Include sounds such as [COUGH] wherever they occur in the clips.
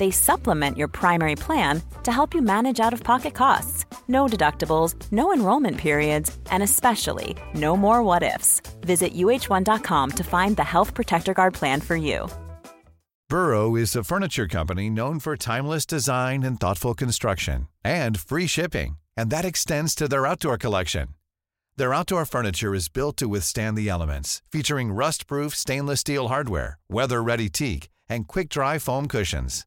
They supplement your primary plan to help you manage out of pocket costs. No deductibles, no enrollment periods, and especially no more what ifs. Visit uh1.com to find the Health Protector Guard plan for you. Burrow is a furniture company known for timeless design and thoughtful construction and free shipping, and that extends to their outdoor collection. Their outdoor furniture is built to withstand the elements, featuring rust-proof stainless steel hardware, weather-ready teak, and quick-dry foam cushions.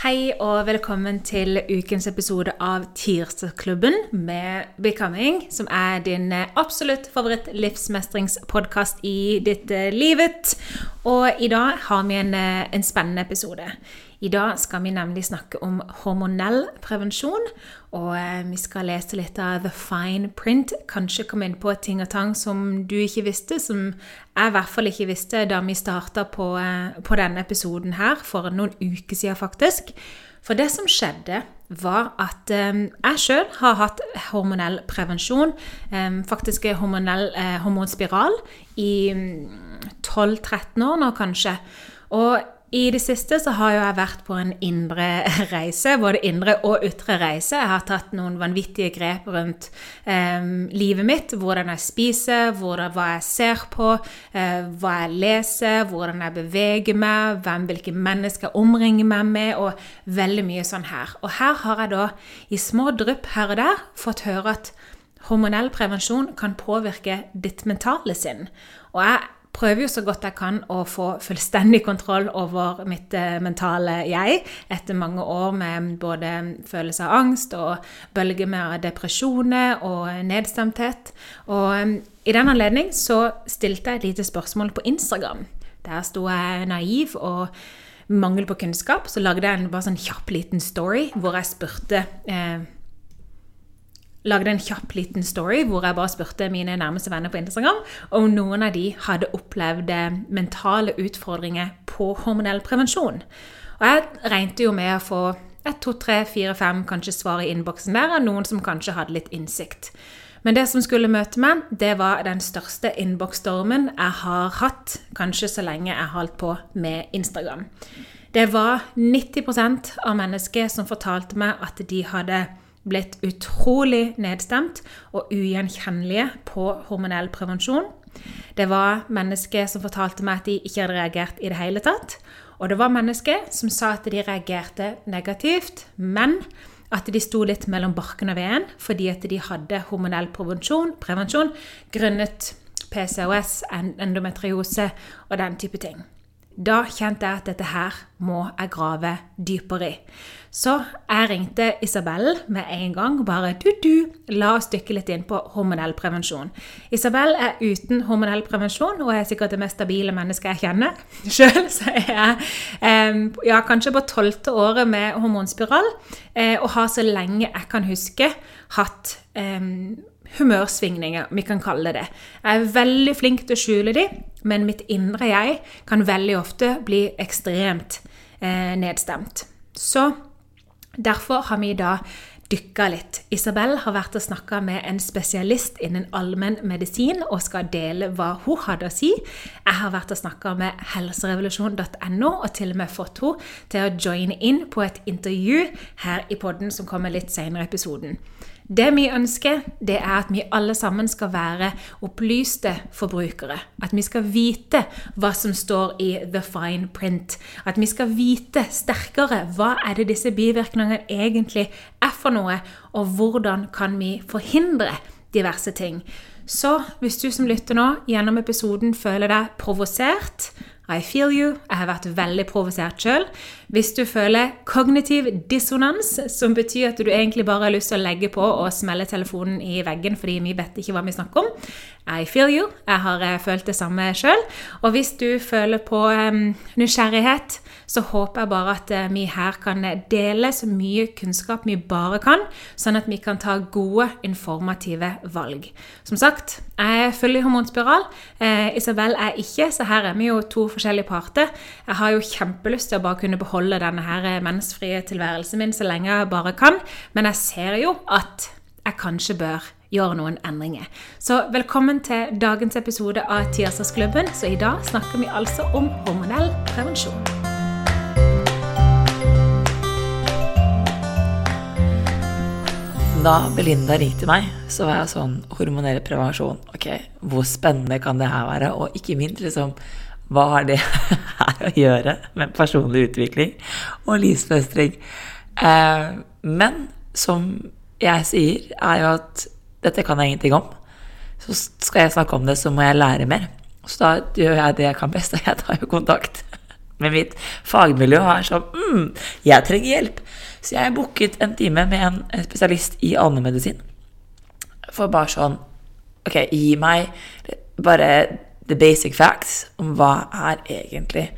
Hei og velkommen til ukens episode av Tirsdagsklubben med Becoming, som er din absolutt favoritt livsmestringspodkast i ditt eh, livet. Og i dag har vi en, eh, en spennende episode. I dag skal vi nemlig snakke om hormonell prevensjon. Og eh, vi skal lese litt av The Fine Print. Kanskje komme inn på ting og tang som du ikke visste, som jeg i hvert fall ikke visste da vi starta på, eh, på denne episoden her for noen uker siden, faktisk. For det som skjedde, var at eh, jeg sjøl har hatt hormonell prevensjon, eh, faktisk hormonell eh, hormonspiral, i 12-13 mm, år nå, kanskje. Og i det siste så har jo jeg vært på en indre reise, både indre og ytre reise. Jeg har tatt noen vanvittige grep rundt eh, livet mitt. Hvordan jeg spiser, hvordan, hva jeg ser på, eh, hva jeg leser, hvordan jeg beveger meg, hvem, hvilke mennesker jeg omringer meg med, og veldig mye sånn her. Og her har jeg da i små drypp her og der fått høre at hormonell prevensjon kan påvirke ditt mentale sinn. Og jeg prøver jo så godt jeg kan å få fullstendig kontroll over mitt eh, mentale jeg etter mange år med både følelse av angst og bølger med depresjoner og nedstemthet. Og eh, i den anledning så stilte jeg et lite spørsmål på Instagram. Der sto jeg naiv og mangel på kunnskap. Så lagde jeg en bare sånn kjapp liten story hvor jeg spurte eh, lagde en kjapp liten story hvor jeg bare spurte mine nærmeste venner på Instagram om noen av de hadde opplevd eh, mentale utfordringer på hormonell prevensjon. Og jeg regnet jo med å få et, to, tre, fire, fem kanskje svar i innboksen der av noen som kanskje hadde litt innsikt. Men det som skulle møte meg, det var den største innboksstormen jeg har hatt, kanskje så lenge jeg holdt på med Instagram. Det var 90% av mennesker som fortalte meg at de hadde blitt utrolig nedstemt og ugjenkjennelige på hormonell prevensjon. Det var mennesker som fortalte meg at de ikke hadde reagert i det hele tatt. Og det var mennesker som sa at de reagerte negativt, men at de sto litt mellom barken og veden fordi at de hadde hormonell prevensjon, prevensjon grunnet PCOS, endometriose og den type ting. Da kjente jeg at dette her må jeg grave dypere i. Så jeg ringte Isabel med en gang. Bare du, du, la oss dykke litt inn på hormonell prevensjon. Isabel er uten hormonell prevensjon og er sikkert det mest stabile mennesket jeg kjenner. [LAUGHS] Sjøl er jeg ja, kanskje på tolvte året med hormonspiral eh, og har så lenge jeg kan huske hatt humørsvingninger, vi kan kalle det det. Jeg er veldig flink til å skjule de, men mitt indre jeg kan veldig ofte bli ekstremt eh, nedstemt. Så derfor har vi da dykka litt. Isabel har vært og snakka med en spesialist innen allmennmedisin og skal dele hva hun hadde å si. Jeg har vært og snakka med helserevolusjon.no og til og med fått henne til å joine inn på et intervju her i podden som kommer litt senere i episoden. Det vi ønsker, det er at vi alle sammen skal være opplyste forbrukere. At vi skal vite hva som står i the fine print. At vi skal vite sterkere hva er det disse bivirkningene egentlig er for noe, og hvordan kan vi forhindre diverse ting. Så hvis du som lytter nå gjennom episoden føler deg provosert, i feel you. Jeg har vært veldig provosert sjøl. Hvis du føler kognitiv dissonans, som betyr at du egentlig bare har lyst til å legge på og smelle telefonen i veggen fordi vi vet ikke hva vi snakker om, I feel you. Jeg har eh, følt det samme sjøl. Og hvis du føler på nysgjerrighet, så håper jeg bare at uh, vi her kan dele så mye kunnskap vi bare kan, sånn at vi kan ta gode, informative valg. Som sagt, jeg følger hormonspiral. Eh, Isabel er ikke, så her er vi jo to forskjellige parter. Jeg har jo kjempelyst til å bare kunne beholde denne her mensfrie tilværelsen min så lenge jeg bare kan, men jeg ser jo at jeg kanskje bør gjøre noen endringer. Så velkommen til dagens episode av Tirsdagsklubben. Så i dag snakker vi altså om hormonell prevensjon. Da Belinda ringte meg, så var jeg sånn Hormonell prevensjon. Ok, hvor spennende kan det her være? Og ikke minst, liksom, hva har det [LAUGHS] her å gjøre med personlig utvikling og livsmestring? Eh, men som jeg sier, er jo at dette kan jeg ingenting om. Så skal jeg snakke om det, så må jeg lære mer. Så da gjør jeg det jeg kan best, og jeg tar jo kontakt [LAUGHS] med mitt fagmiljø og er sånn mm, jeg trenger hjelp. Så jeg booket en time med en spesialist i allmennmedisin. For bare sånn Ok, gi meg bare the basic facts om hva er egentlig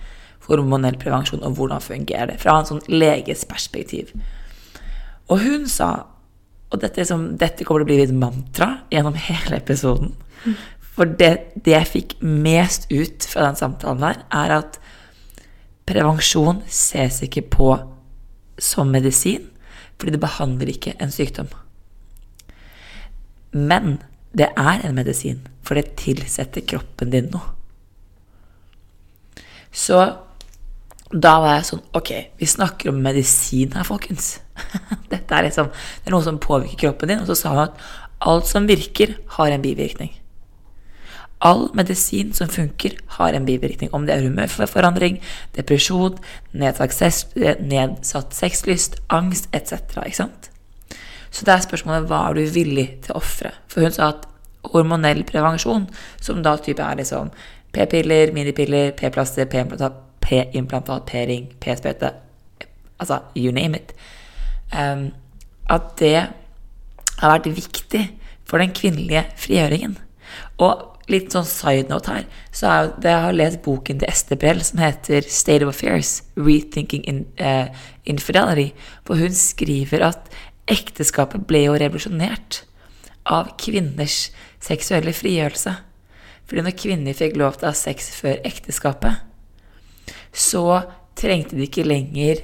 hormonell prevensjon, og hvordan fungerer det, fra en sånn leges perspektiv. Og hun sa og dette, som, dette kommer til å bli et mantra gjennom [LAUGHS] hele episoden. For det, det, jeg fikk mest ut fra den samtalen der, er at prevensjon ses ikke på som medisin, fordi det behandler ikke en sykdom. Men det er en medisin, for det tilsetter kroppen din noe. Så da var jeg sånn Ok, vi snakker om medisin her, folkens. [LAUGHS] Dette er liksom Det er noe som påvirker kroppen din. Og så sa hun at alt som virker, har en bivirkning. All medisin som funker, har en bivirkning. Om det er humørforandring, depresjon, nedsatt, sex, sexlyst, angst etc. Ikke sant? Så det er spørsmålet hva er du villig til å ofre? For hun sa at hormonell prevensjon, som da type er liksom p-piller, minipiller, p-plaster, p-implantat P-ring, P-sprøyte Altså you name it. Um, at det har vært viktig for den kvinnelige frigjøringen. Og litt sånn side note her, så er det jeg har lest boken til Ester Brell som heter State of Affairs, Rethinking in, uh, Infidelity, for hun skriver at ekteskapet ble jo revolusjonert av kvinners seksuelle frigjørelse. Fordi når kvinner fikk lov til å ha sex før ekteskapet, så trengte de ikke lenger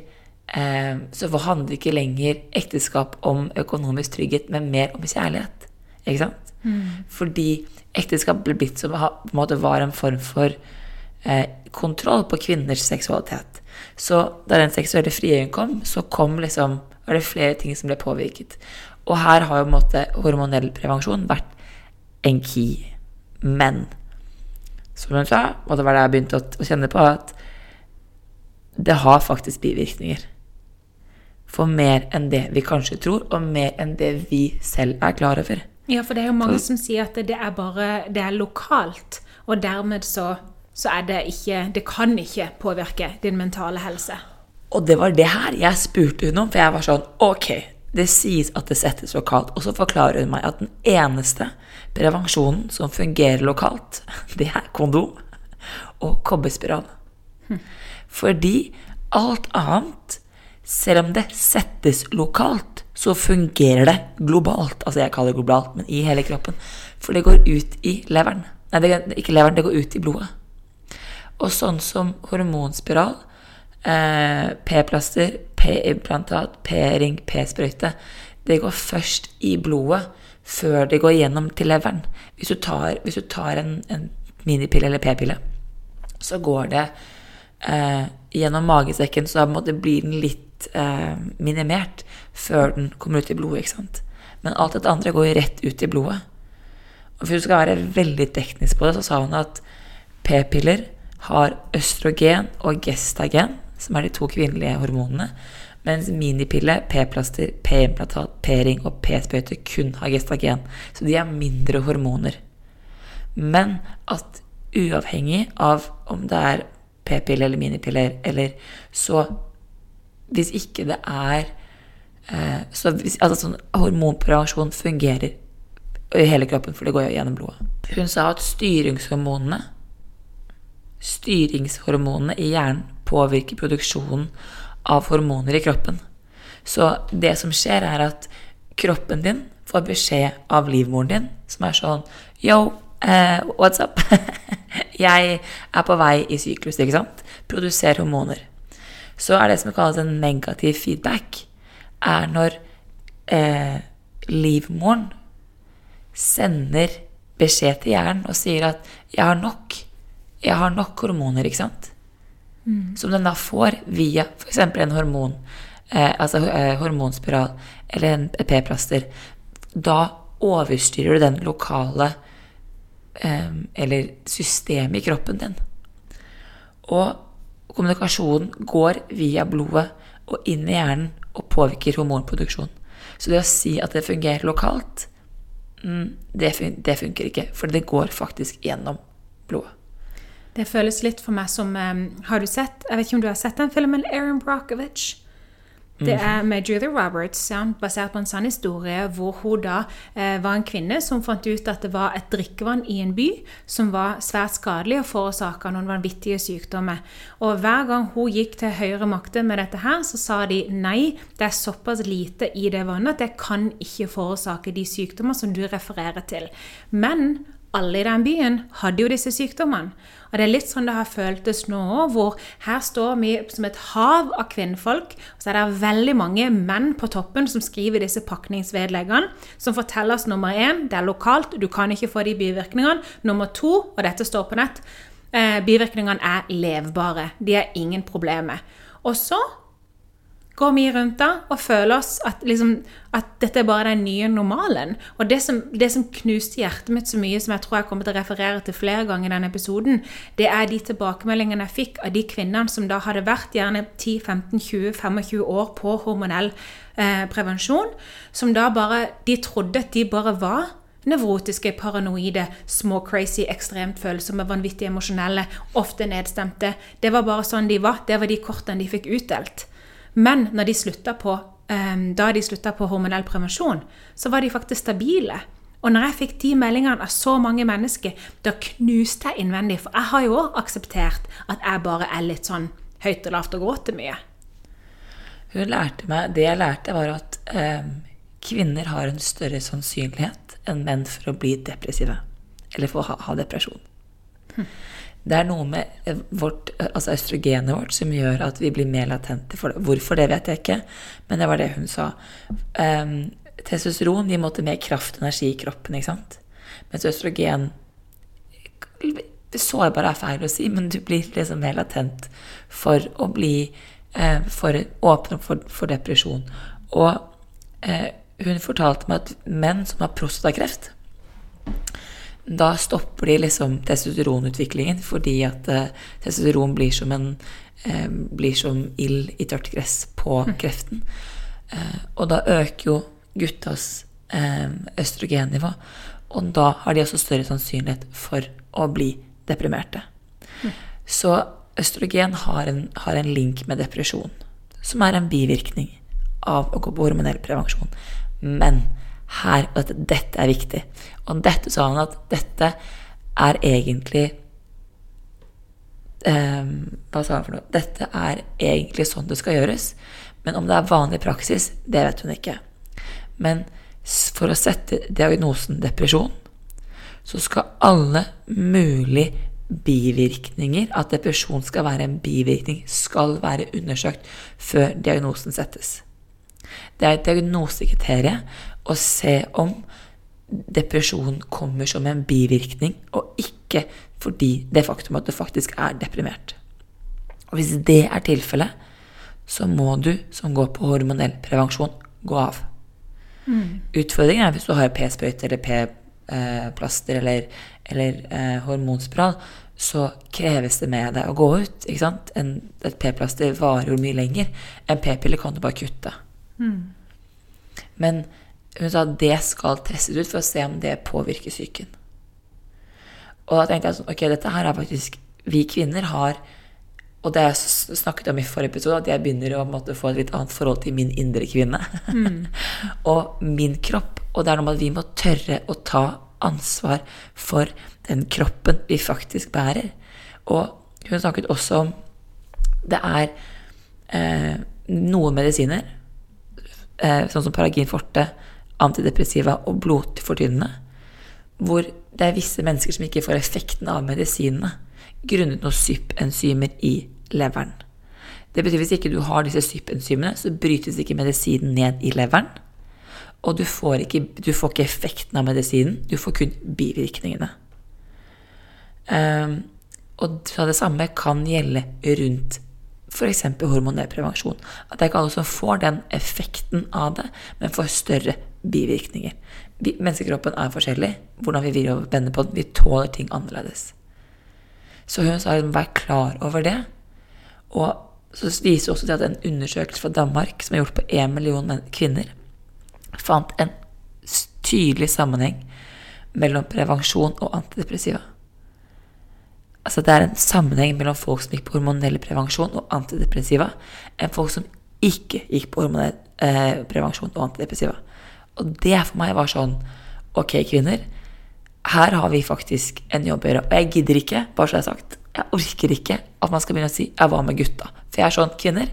eh, Så handlet ikke lenger ekteskap om økonomisk trygghet, men mer om kjærlighet. Ikke sant? Mm. Fordi ekteskap ble blitt som på en måte var en form for eh, kontroll på kvinners seksualitet. Så da den seksuelle frigjøringen kom, så kom liksom, var det flere ting som ble påvirket. Og her har jo måte hormonell prevensjon vært en key. Men som hun sa, og det var det jeg begynte å, å kjenne på, at det har faktisk bivirkninger. For mer enn det vi kanskje tror, og mer enn det vi selv er klar over. Ja, for det er jo mange som sier at det er bare det er lokalt, og dermed så, så er det ikke Det kan ikke påvirke din mentale helse. Og det var det her jeg spurte hun om, for jeg var sånn Ok, det sies at det settes lokalt. Og så forklarer hun meg at den eneste prevensjonen som fungerer lokalt, [LAUGHS] det er kondom og kobberspiral. Hm. Fordi alt annet, selv om det settes lokalt, så fungerer det globalt. Altså jeg kaller det globalt, men i hele kroppen. For det går ut i leveren. Nei, det, ikke leveren, det går ut i blodet. Og sånn som hormonspiral, eh, p-plaster, p-implantat, p-ring, p-sprøyte det går først i blodet før det går gjennom til leveren. Hvis du tar, hvis du tar en, en minipille eller p-pille, så går det eh, gjennom magesekken, så da blir den litt eh, minimert før den kommer ut i blodet. ikke sant? Men alt dette andre går jo rett ut i blodet. Og hvis du skal være veldig teknisk på det, så sa hun at p-piller har østrogen og gestagen, som er de to kvinnelige hormonene, mens minipille, p-plaster, p-implantat, p-ring og p-sprøyte kun har gestagen. Så de er mindre hormoner. Men at uavhengig av om det er p-pille eller minipiller, eller så Hvis ikke det er eh, så hvis, altså sånn Hormonprevensjon fungerer i hele kroppen, for det går jo gjennom blodet. Hun sa at styringshormonene Styringshormonene i hjernen påvirker produksjonen av hormoner i kroppen. Så det som skjer, er at kroppen din får beskjed av livmoren din, som er sånn Yo, uh, what's up? [LAUGHS] jeg er på vei i syklus, ikke sant? Produser hormoner. Så er det som kalles en negativ feedback, er når eh, livmoren sender beskjed til hjernen og sier at 'jeg har nok'. Jeg har nok hormoner, ikke sant? Mm. Som den da får via f.eks. en hormon, eh, altså eh, hormonspiral eller en p-plaster. Da overstyrer du den lokale eh, eller systemet i kroppen din. Og kommunikasjonen går via blodet og inn i hjernen og påvirker hormonproduksjon. Så det å si at det fungerer lokalt, mm, det, fun det funker ikke. For det går faktisk gjennom blodet. Det føles litt for meg som um, Har du sett Jeg vet ikke om du har sett den filmen Erin Brockovich? Det mhm. er med Julia Roberts, ja, basert på en sann historie, hvor hun da eh, var en kvinne som fant ut at det var et drikkevann i en by som var svært skadelig og forårsaka noen vanvittige sykdommer. Og hver gang hun gikk til høyere makter med dette her, så sa de nei, det er såpass lite i det vannet at det kan ikke forårsake de sykdommer som du refererer til. Men alle i den byen hadde jo disse sykdommene. Og det er litt sånn det har føltes nå òg, hvor her står vi som et hav av kvinnfolk, og så er det veldig mange menn på toppen som skriver disse pakningsvedleggene, som forteller oss nummer én det er lokalt, du kan ikke få de bivirkningene. Nummer to, og dette står på nett, eh, bivirkningene er levbare. De er ingen problemer. Og så går vi rundt da og føler oss at, liksom, at dette er bare den nye normalen. Og det som, det som, knuste hjertet mitt så mye, som jeg tror jeg kommer til å referere til flere ganger i denne episoden, det er de tilbakemeldingene jeg fikk av de kvinnene som da hadde vært gjerne 10-15-20-25 år på hormonell eh, prevensjon, som da bare De trodde at de bare var nevrotiske, paranoide, små crazy, ekstremt følsomme, vanvittig emosjonelle, ofte nedstemte. Det var bare sånn de var. Det var de kortene de fikk utdelt. Men de på, um, da de slutta på hormonell prevensjon, så var de faktisk stabile. Og når jeg fikk de meldingene av så mange mennesker, da knuste jeg innvendig. For jeg har jo òg akseptert at jeg bare er litt sånn høyt og lavt og gråter mye. Hun lærte meg, Det jeg lærte, var at eh, kvinner har en større sannsynlighet enn menn for å bli depressive. Eller for å ha, ha depresjon. Hm. Det er noe med eh, vårt, eh, altså østrogenet vårt som gjør at vi blir mer latente for det. Hvorfor, det vet jeg ikke, men det var det hun sa. Um, testosteron gir måte mer kraft og energi i kroppen, ikke sant? Mens østrogen Sårbar er feil å si, men du blir liksom mer latent for å bli eh, for åpen for, for depresjon. Og eh, hun fortalte meg at menn som har prostatakreft, da stopper de liksom testosteronutviklingen fordi at uh, testosteron blir som en eh, blir som ild i tørt gress på mm. kreften. Eh, og da øker jo guttas østrogennivå, og da har de også større sannsynlighet for å bli deprimerte. Mm. Så østrogen har en, har en link med depresjon, som er en bivirkning av å gå på hormonell prevensjon. Men her, og at dette er viktig. Og dette sa han at dette er egentlig um, Hva sa han for noe? Dette er egentlig sånn det skal gjøres. Men om det er vanlig praksis, det vet hun ikke. Men for å sette diagnosen depresjon, så skal alle mulige bivirkninger, at depresjon skal være en bivirkning, skal være undersøkt før diagnosen settes. Det er et diagnosekriterium å se om depresjon kommer som en bivirkning, og ikke fordi det faktum at du faktisk er deprimert. Og hvis det er tilfellet, så må du som går på hormonell prevensjon, gå av. Utfordringen er hvis du har p-sprøyte eller p-plaster eller, eller eh, hormonspiral, så kreves det med deg å gå ut. ikke sant? En, et p-plaster varer jo mye lenger. En p-pille kan du bare kutte. Men hun sa at det skal testes ut for å se om det påvirker psyken. Og da tenkte jeg sånn, ok, dette her er faktisk Vi kvinner har Og det jeg snakket om i forrige episode, at jeg begynner å måte, få et litt annet forhold til min indre kvinne. [LAUGHS] og min kropp. Og det er noe med at vi må tørre å ta ansvar for den kroppen vi faktisk bærer. Og hun snakket også om det er eh, noen medisiner, eh, sånn som Paragin forte, antidepressiva og blodfortynnende, hvor det er visse mennesker som ikke får effekten av medisinene grunnet noen SYP-enzymer i leveren. Det betyr at hvis ikke du har disse SYP-enzymene, så brytes ikke medisinen ned i leveren. Og du får, ikke, du får ikke effekten av medisinen, du får kun bivirkningene. Um, og det samme kan gjelde rundt f.eks. hormonell prevensjon. At det er ikke alle som får den effekten av det, men får større bivirkninger. Vi, menneskekroppen er forskjellig. Hvordan vi vil over vender på den. Vi tåler ting annerledes. Så hun sa liksom, vær klar over det. Og så viser også det at en undersøkelse fra Danmark som er gjort på én million kvinner, fant en tydelig sammenheng mellom prevensjon og antidepressiva. Altså det er en sammenheng mellom folk som gikk på hormonell prevensjon og antidepressiva, enn folk som ikke gikk på hormonell eh, prevensjon og antidepressiva. Og det for meg var sånn Ok, kvinner. Her har vi faktisk en jobb å gjøre. Og jeg gidder ikke, bare så jeg har sagt, jeg orker ikke at man skal begynne å si 'jeg var med gutta'. For jeg er sånn, kvinner,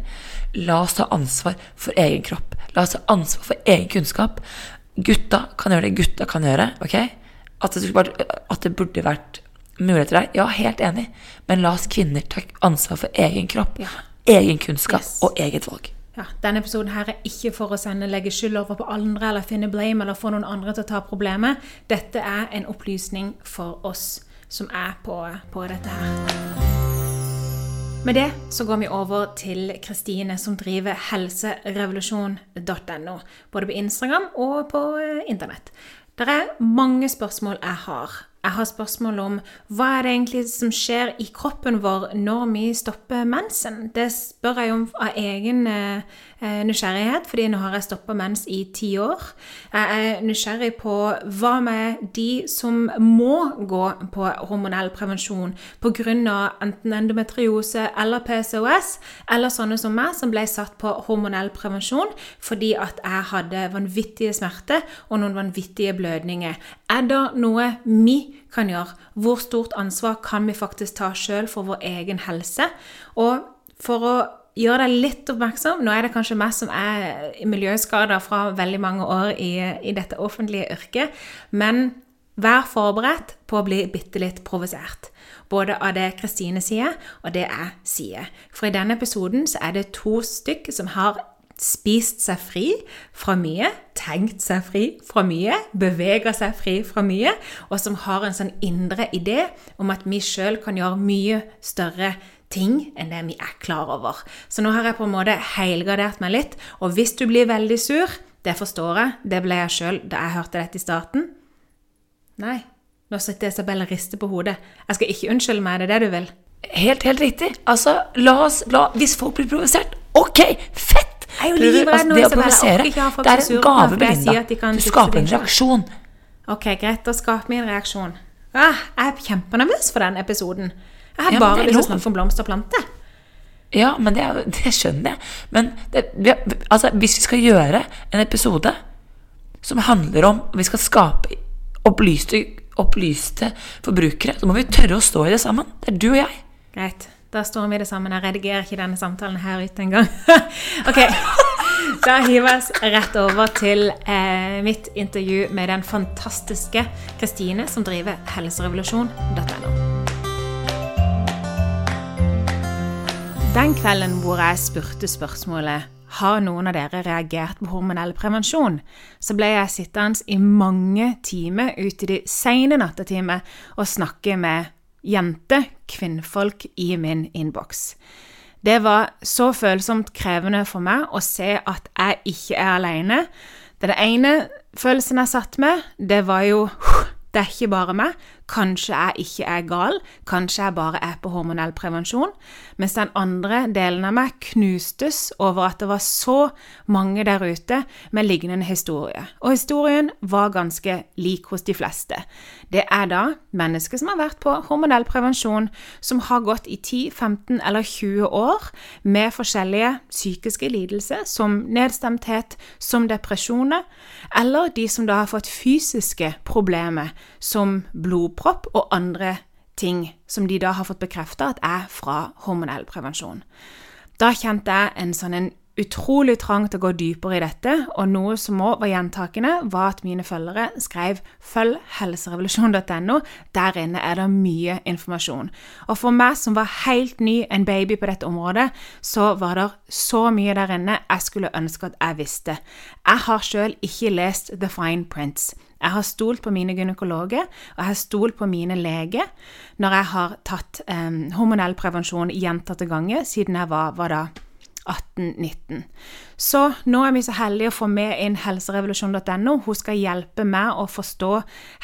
la oss ta ansvar for egen kropp. La oss ta ansvar for egen kunnskap. Gutta kan gjøre det gutta kan gjøre. ok? At det, bare, at det burde vært muligheter der, ja, helt enig. Men la oss kvinner ta ansvar for egen kropp, Ja. egen kunnskap Yes. og eget valg. Ja, Denne episoden her er ikke for å sende legge skyld over på andre eller finne blame eller få noen andre til å ta problemet. Dette er en opplysning for oss som er på, på dette her. Med det så går vi over til Kristine, som driver helserevolusjon.no. Både på Instagram og på eh, internett. Det er mange spørsmål jeg har. Jeg har spørsmål om hva er det egentlig som skjer i kroppen vår når vi stopper mensen. Det spør jeg om av egen eh, nysgjerrighet, fordi nå har jeg stoppa mens i ti år. Jeg er nysgjerrig på hva med de som må gå på hormonell prevensjon pga. enten endometriose eller PCOS, eller sånne som meg, som ble satt på hormonell prevensjon fordi at jeg hadde vanvittige smerter og noen vanvittige blødninger. Er det noe vi kan gjøre? Hvor stort ansvar kan vi faktisk ta sjøl for vår egen helse? Og for å gjøre deg litt oppmerksom Nå er det kanskje meg som er miljøskada fra veldig mange år i, i dette offentlige yrket, men vær forberedt på å bli bitte litt provosert. Både av det Kristine sier, og det jeg sier. For i denne episoden så er det to stykk som har spist seg fri fra mye, tenkt seg fri fra mye, beveger seg fri fra mye, og som har en sånn indre idé om at vi sjøl kan gjøre mye større ting enn det vi er klar over. Så nå har jeg på en måte helgardert meg litt, og hvis du blir veldig sur, det forstår jeg, det ble jeg sjøl da jeg hørte dette i starten. Nei, nå sitter Isabel og rister på hodet. Jeg skal ikke unnskylde meg, det er det du vil? Helt, helt riktig. Altså, la oss la, Hvis folk blir provosert, ok, fett! Jeg er jo livredd nå, det å Isabel. Jeg provosere, ikke ha folk det er en gave, Belinda. Du skaper en reaksjon. Ok, greit, da skaper vi en reaksjon. Ah, jeg er kjempenervøs for den episoden. Jeg har Ja, bare lyst til å snakke om blomster og planter. Ja, men det, det skjønner jeg. Men det, vi, altså, hvis vi skal gjøre en episode som handler om Vi skal skape opplyste, opplyste forbrukere, så må vi tørre å stå i det sammen. Det er du og jeg. Greit, da står vi det sammen. Jeg redigerer ikke denne samtalen her ute engang. [LAUGHS] ok, da hiver oss rett over til eh, mitt intervju med den fantastiske Kristine, som driver helserevolusjon.no. Den kvelden hvor jeg spurte spørsmålet har noen av dere reagert på hormonell prevensjon, så ble jeg sittende i mange timer ute i de sene nattetimer og snakke med jenter, kvinnfolk, i min innboks. Det var så følsomt krevende for meg å se at jeg ikke er alene. Den ene følelsen jeg satt med, det var jo det er ikke bare meg. Kanskje jeg ikke er gal. Kanskje jeg bare er på hormonell prevensjon. Mens den andre delen av meg knustes over at det var så mange der ute med lignende historie. Og historien var ganske lik hos de fleste. Det er da mennesker som har vært på hormonell prevensjon, som har gått i 10, 15 eller 20 år med forskjellige psykiske lidelser, som nedstemthet, som depresjoner, eller de som da har fått fysiske problemer som blodpropp og andre ting som de da har fått bekrefta at er fra hormonell prevensjon. Da kjente jeg en sånn en utrolig trang til å gå dypere i dette, og noe som òg var gjentakende, var at mine følgere skrev 'følg helserevolusjon.no'. Der inne er det mye informasjon. Og for meg som var helt ny, en baby på dette området, så var det så mye der inne jeg skulle ønske at jeg visste. Jeg har sjøl ikke lest The Fine Prints. Jeg har stolt på mine gynekologer, og jeg har stolt på mine leger når jeg har tatt eh, hormonell prevensjon gjentatte ganger siden jeg var, var da 1819. Så nå er vi så heldige å få med inn helserevolusjon.no. Hun skal hjelpe meg å forstå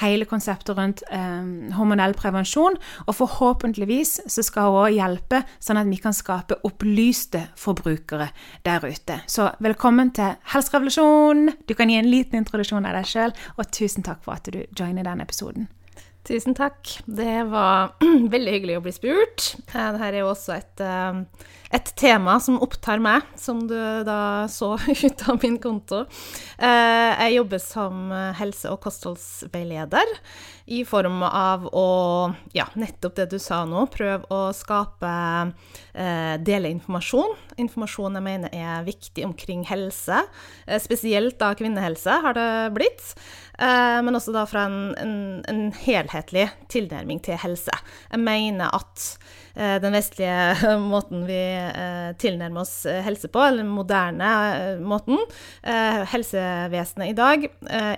hele konseptet rundt eh, hormonell prevensjon. Og forhåpentligvis så skal hun òg hjelpe, sånn at vi kan skape opplyste forbrukere der ute. Så velkommen til Helserevolusjon! Du kan gi en liten introduksjon av deg sjøl, og tusen takk for at du joiner denne episoden. Tusen takk. Det var [CLEARS THROAT] veldig hyggelig å bli spurt. Eh, Dette er jo også et, eh, et, tema som opptar meg, som du da så [LAUGHS] ut av min konto. Eh, jeg jobber som helse- og kostholdsveileder i form av å Ja, nettopp det du sa nå. Prøve å skape Dele informasjon. Informasjon jeg mener er viktig omkring helse. Spesielt da kvinnehelse har det blitt. Men også da fra en, en, en helhetlig tilnærming til helse. Jeg mener at den vestlige [LAUGHS] måten vi tilnærmer oss helse på, eller den moderne måten, helsevesenet i dag,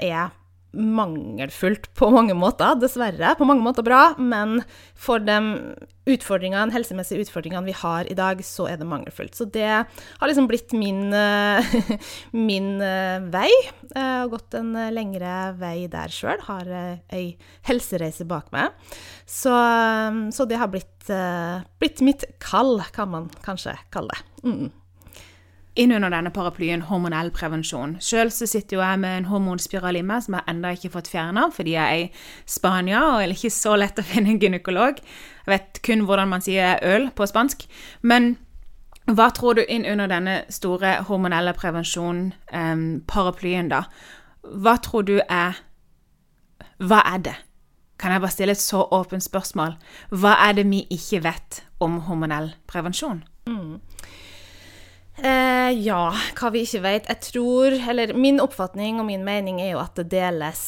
er mangelfullt på mange måter, dessverre. På mange måter bra, men for de utfordringene, helsemessige utfordringene vi har i dag, så er det mangelfullt. Så det har liksom blitt min, [LAUGHS] min vei. Jeg har gått en lengre vei der sjøl. Har ei helsereise bak meg. Så, så det har blitt, blitt, mitt kall, kan man kanskje kalle det. Mm inn under denne paraplyen hormonell prevensjon. Sjøl sitter jo jeg med en hormonspiral i meg som jeg ennå ikke har fått fjerna, fordi jeg er i Spania og det er ikke så lett å [LAUGHS] finne en gynekolog. Jeg vet kun hvordan man sier øl på spansk. Men hva tror du inn under denne store hormonelle prevensjon-paraplyen, da? Hva tror du er Hva er det? Kan jeg bare stille et så åpent spørsmål? Hva er det vi ikke vet om hormonell prevensjon? Mm. Eh, ja, hva vi ikke vet. Jeg tror Eller min oppfatning og min mening er jo at det deles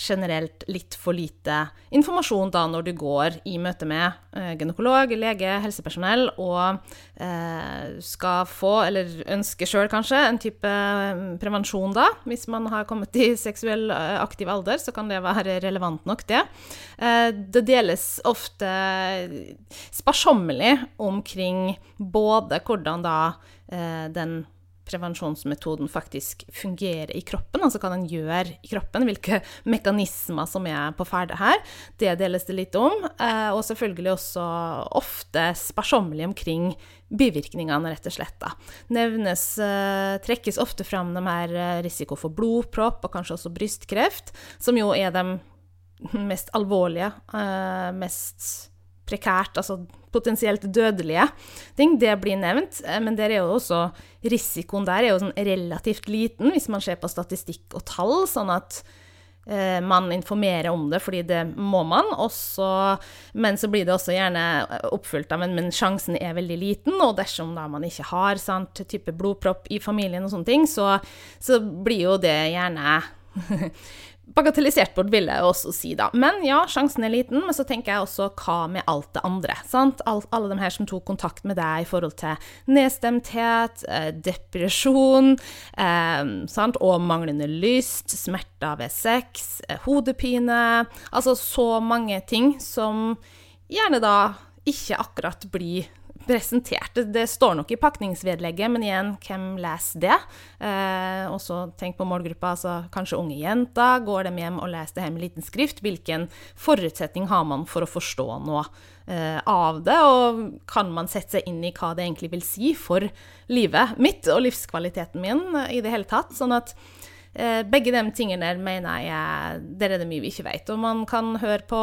generelt litt for lite informasjon da når du går i møte med eh, gynekolog, lege, helsepersonell og eh, skal få, eller ønsker sjøl kanskje, en type eh, prevensjon da. Hvis man har kommet i seksuell eh, aktiv alder, så kan det være relevant nok, det. Eh, det deles ofte sparsommelig omkring både hvordan da den prevensjonsmetoden faktisk fungerer i kroppen, altså hva den gjør i kroppen, hvilke mekanismer som er på ferde her. Det deles det litt om. Eh, og selvfølgelig også ofte sparsommelig omkring bivirkningene, rett og slett. da. Nevnes, eh, trekkes ofte fram de her risiko for blodpropp og kanskje også brystkreft, som jo er de mest alvorlige, mest prekært, altså potensielt dødelige ting, det blir nevnt. Eh, men der er jo også risikoen der er jo sånn relativt liten, hvis man ser på statistikk og tall, sånn at eh, man informerer om det, fordi det må man. Også, men så blir det også gjerne oppfulgt av men sjansen er veldig liten. Og dersom da man ikke har sant, type blodpropp i familien og sånne ting, så, så blir jo det gjerne [LAUGHS] bagatellisert bort, vil jeg også si, da. Men ja, sjansen er liten. Men så tenker jeg også hva med alt det andre? sant? All, alle de her som tok kontakt med deg i forhold til nedstemthet, eh, depresjon eh, sant? og manglende lyst, smerter ved sex, eh, hodepine Altså så mange ting som gjerne da ikke akkurat blir presentert. Det, står nok i pakningsvedlegget, men igjen, hvem leser det? Eh, også tenk på målgruppa, altså kanskje unge jenter. Går de hjem og leser det her med liten skrift? Hvilken forutsetning har man for å forstå noe eh, av det? Og kan man sette seg inn i hva det egentlig vil si for livet mitt og livskvaliteten min i det hele tatt? Sånn at Eh, begge de tingene mener jeg der er det mye vi ikke vet. Og man kan høre på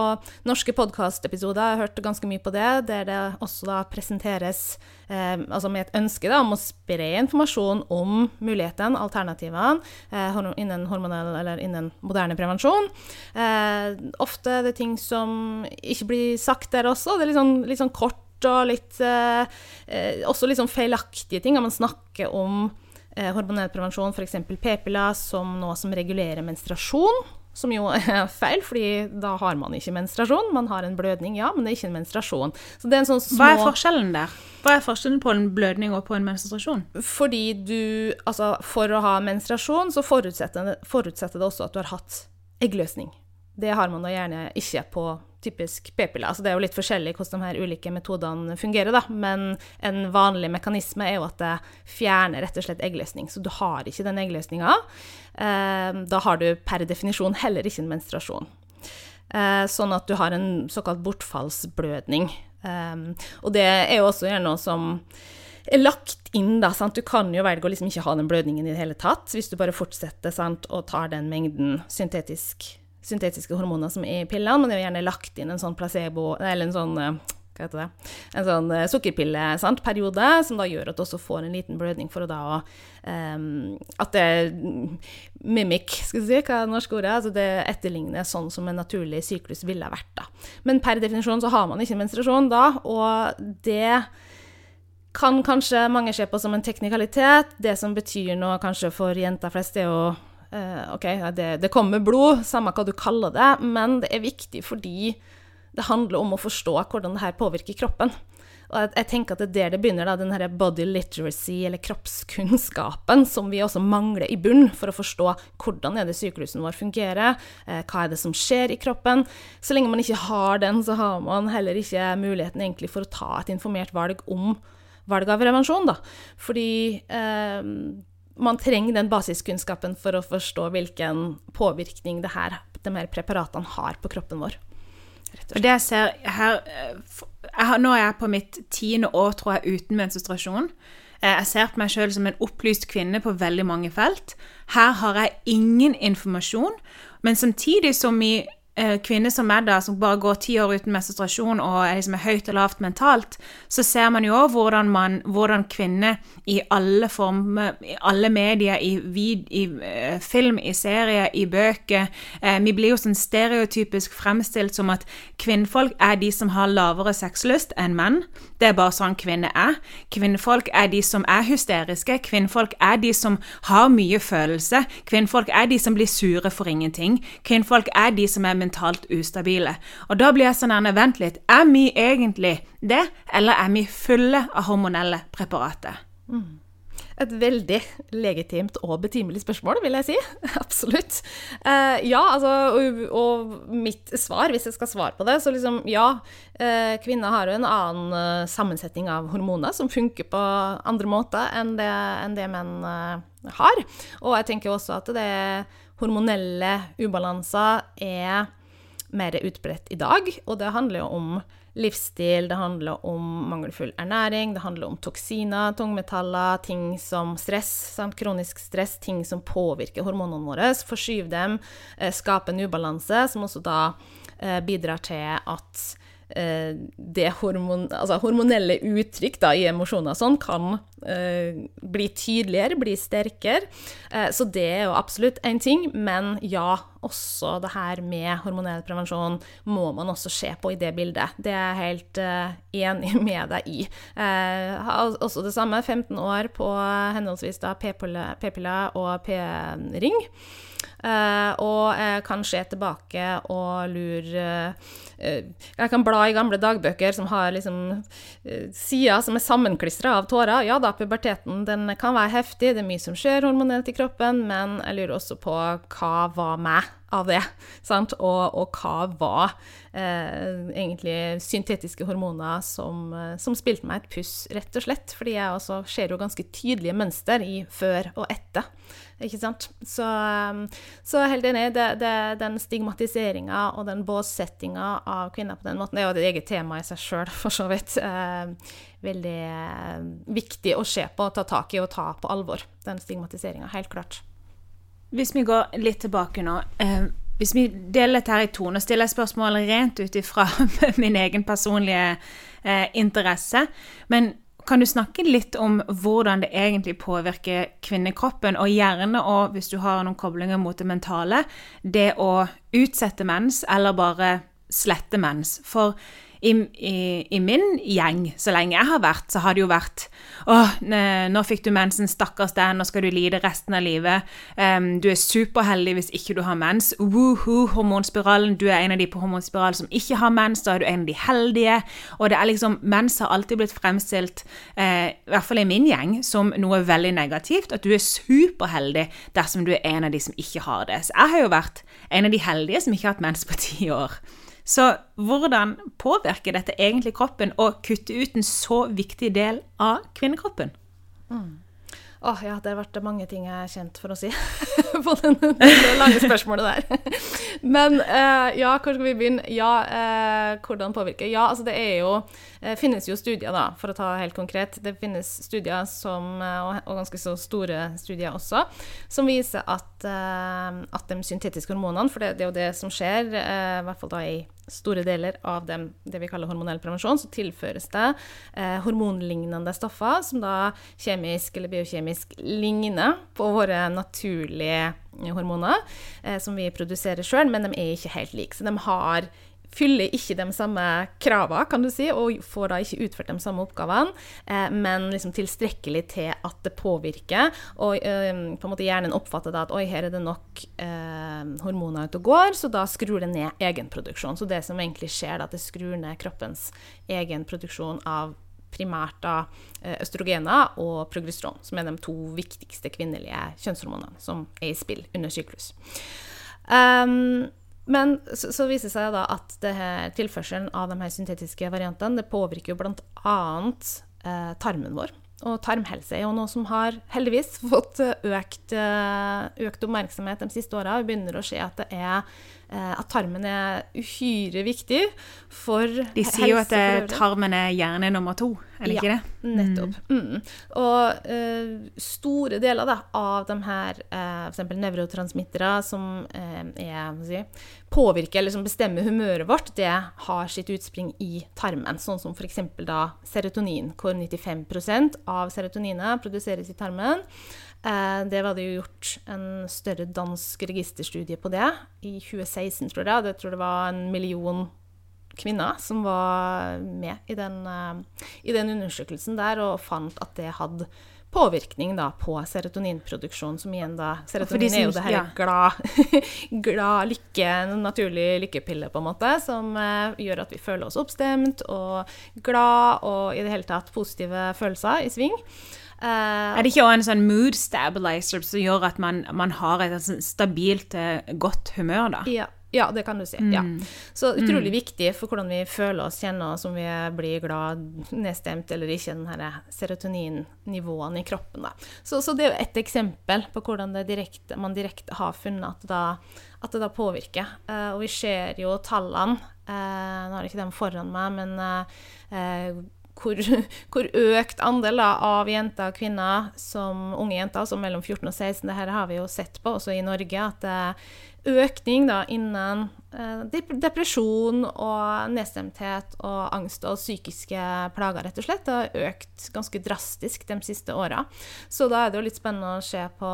norske podkastepisoder, jeg har hørt ganske mye på det, der det også da presenteres eh, altså med et ønske da, om å spre informasjon om mulighetene, alternativene, eh, innen hormonell eller innen moderne prevensjon. Eh, ofte det ting som ikke blir sagt der også. Det er litt sånn, litt sånn kort og litt eh, eh, Også litt sånn feilaktige ting. Man snakker om eh, hormonell prevensjon, f.eks. p-piller, som noe som regulerer menstruasjon. Som jo [LAUGHS] er feil, fordi da har man ikke menstruasjon. Man har en blødning, ja, men det er ikke en menstruasjon. En sånn små... Hva er forskjellen der? Hva er forskjellen på en blødning og på en menstruasjon? Fordi du Altså, for å ha menstruasjon, så forutsetter det, forutsetter det også at du har hatt eggløsning. Det har man da gjerne ikke på typisk p-piller. Altså det er jo litt forskjellig hvordan de her ulike metodene fungerer, da. Men en vanlig mekanisme er jo at det fjerner rett og slett eggløsning. Så du har ikke den eggløsninga. Eh, da har du per definisjon heller ikke en menstruasjon. Eh, sånn at du har en såkalt bortfallsblødning. Eh, og det er jo også gjerne noe som er lagt inn, da. Sant? Du kan jo velge å liksom ikke ha den blødningen i det hele tatt, hvis du bare fortsetter sant, og tar den mengden syntetisk syntetiske hormoner som i pillene, men det er jo gjerne lagt inn en sånn placebo, eller en sånn eh, hva heter det, en sånn uh, sukkerpilleperiode, som da gjør at du også får en liten blødning for å da um, At det mimic, skal vi si, hva er det norske ordet? Altså det etterligner sånn som en naturlig syklus ville vært, da. Men per definisjon så har man ikke menstruasjon da, og det kan kanskje mange se på som en teknikalitet. Det som betyr noe kanskje for jenter flest, er jo OK, det, det, kommer blod, samme hva du kaller det, men det er viktig fordi det handler om å forstå hvordan det her påvirker kroppen. Og jeg, jeg tenker at det er der det begynner, da, den her body literacy, eller kroppskunnskapen, som vi også mangler i bunn for å forstå hvordan er det syklusen vår fungerer, eh, hva er det som skjer i kroppen. Så lenge man ikke har den, så har man heller ikke muligheten egentlig for å ta et informert valg om valg av prevensjon, da. Fordi uh, man trenger den basiskunnskapen for å forstå hvilken påvirkning det her, de her preparatene har på kroppen vår. Det jeg ser her jeg Nå er jeg på mitt tiende år, tror jeg, uten menstruasjon. Eh, jeg ser på meg sjøl som en opplyst kvinne på veldig mange felt. Her har jeg ingen informasjon, men samtidig som i Eh, kvinner som er da, som bare går ti år uten menstruasjon og er liksom høyt og lavt mentalt, så ser man jo òg hvordan, hvordan kvinner i alle former, i alle medier, i, vid, i uh, film, i serier, i bøker uh, Vi blir jo sånn stereotypisk fremstilt som at kvinnfolk er de som har lavere sexlyst enn menn. Det er bare sånn kvinner er. Kvinnfolk er de som er hysteriske. Kvinnfolk er de som har mye følelse. Kvinnfolk er de som blir sure for ingenting. Kvinnfolk er de som er mentalt ustabile. Og da blir jeg sånn nærme vent litt, er vi egentlig det, eller er vi fulle av hormonelle preparater? Mm. Et veldig legitimt og betimelig spørsmål, vil jeg si. [LAUGHS] Absolutt. Uh, ja, altså, og, og, mitt svar, hvis jeg skal svare på det, så liksom ja. Uh, kvinner har jo en annen uh, sammensetning av hormoner som funker på andre måter enn det, enn det menn har. Og jeg tenker også at det hormonelle ubalanser er mer utbredt i dag. Og det handler jo om livsstil, det handler om mangelfull ernæring, det handler om toksiner, tungmetaller, ting som stress, sant? kronisk stress, ting som påvirker hormonene våre, forskyver dem, eh, skaper en ubalanse, som også da eh, bidrar til at det hormon, altså hormonelle uttrykk da, i emosjoner sånn kan eh, bli tydeligere, bli sterkere. Eh, så det er jo absolutt én ting. Men ja, også det her med hormonell prevensjon må man også se på i det bildet. Det er jeg helt eh, enig [LAUGHS] med deg i. også det samme, 15 år på henholdsvis p-piller og p-ring. Uh, og jeg kan se tilbake og lure uh, Jeg kan bla i gamle dagbøker som har liksom uh, sider som er sammenklistra av tårer. Ja da, puberteten den kan være heftig, det er mye som skjer hormonelt i kroppen, men jeg lurer også på hva var meg av det? Sant? Og, og hva var eh, egentlig syntetiske hormoner som, som, spilte meg et puss, rett og slett. Fordi jeg også ser jo ganske tydelige mønster i før og etter. Ikke sant? Så, um, så helt enig. Det, det, den stigmatiseringa og den båssettinga av kvinner på den måten, det er jo et eget tema i seg sjøl, for så vidt. Eh, veldig eh, viktig å se på, ta tak i og ta på alvor. Den stigmatiseringa, helt klart. Hvis vi går litt tilbake nå. Hvis vi deler dette her i to, nå stiller jeg spørsmålet rent ut ifra [LAUGHS] min egen personlige eh, interesse. Men kan du snakke litt om hvordan det egentlig påvirker kvinnekroppen, og gjerne og hvis du har noen koblinger mot det mentale, det å utsette mens eller bare slette mens? For i, i, min gjeng, så lenge jeg har vært, så har det jo vært Å, nå fikk du mensen, stakkars deg, nå skal du lide resten av livet. Um, du er superheldig hvis ikke du har mens. Woohoo, hormonspiralen. Du er en av de på hormonspiralen som ikke har mens, da er du en av de heldige. Og det er liksom Mens har alltid blitt fremstilt, uh, i hvert fall i min gjeng, som noe veldig negativt. At du er superheldig dersom du er en av de som ikke har det. Så jeg har jo vært en av de heldige som ikke har hatt mens på ti år. Så hvordan påvirker dette egentlig kroppen å kutte ut en så viktig del av kvinnekroppen? Mm. Åh, ja, det har vært mange ting jeg er kjent for å si [LAUGHS] på det lange spørsmålet der. Men eh, ja, hvor skal vi begynne? Ja, eh, hvordan påvirker? Ja, altså det er jo uh, finnes jo studier, da, for å ta helt konkret. Det finnes studier som, og, og, ganske så store studier også, som viser at, at de syntetiske hormonene, for det, det, er jo det som skjer, i hvert fall da i store deler av dem, det vi kaller hormonell prevensjon, så tilføres det eh, hormonlignende stoffer som da kjemisk eller biokjemisk ligner på våre naturlige hormoner, eh, som vi produserer sjøl, men de er ikke helt like. Så de har fyller ikke de samme kravene, kan du si, og får da ikke utført de samme oppgavene, eh, men liksom tilstrekkelig til at det påvirker. Og på en måte hjernen oppfatter da at oi, her er det nok eh, hormoner ute og går, så da skrur det ned egenproduksjon. Så det som egentlig skjer, da, at det skrur ned kroppens egenproduksjon av primært da østrogener og progesteron, som er de to viktigste kvinnelige kjønnshormonene som er i spill under syklus. Um, men så, så, viser det seg da at her, tilførselen av de her syntetiske variantene det påvirker bl.a. Eh, tarmen vår. Og tarmhelse er jo noe som har heldigvis [LAUGHS] fått økt, eh, økt oppmerksomhet de siste åra. Vi begynner å se at, det er, eh, at tarmen er uhyre viktig for. De sier jo at eh, tarmen er hjerne nummer to, er det ja, ikke det? Nettopp. Mm. Mm. Og uh, store deler da, av de her uh, f.eks. nevrotransmittere som uh, er si, påvirker eller som bestemmer humøret vårt, det har sitt utspring i tarmen. Sånn som f.eks. serotonin, hvor 95% av serotoninet produseres i tarmen. Eh, det var det jo gjort en større dansk registerstudie på det i 2016, tror jeg. Jeg tror det var en million kvinner som var med i den, eh, i den undersøkelsen der, og fant at det hadde påvirkning da, på serotoninproduksjon, som igjen da Serotonin er jo det her ja. glad, [LAUGHS] glad lykke, en naturlig lykkepille, på en måte, som eh, gjør at vi føler oss oppstemt og glad og i det hele tatt positive følelser i sving. Uh, er det ikke også en sånn mood stabilizer som gjør at man, man har et sånn stabilt, uh, godt humør, da? Ja. Ja, det kan du si. Mm. Ja. Så utrolig mm. viktig for hvordan vi føler oss, kjenner oss, om vi blir glad, nedstemt eller ikke, den her serotoninnivåene i kroppen. Så, så, det er jo et eksempel på hvordan direkte, man direkte har funnet at det da, at det da påvirker. Uh, og vi ser jo tallene. Uh, nå har jeg ikke dem foran meg, men hvor, [LAUGHS] hvor, økt andel da, av jenter og kvinner som unge jenter, altså mellom 14 og 16, det her har vi jo sett på også i Norge, at det er økning da, innen eh, depresjon og nedstemthet og angst og psykiske plager, rett og slett. Det har økt ganske drastisk de siste åra. Så da er det jo litt spennende å se på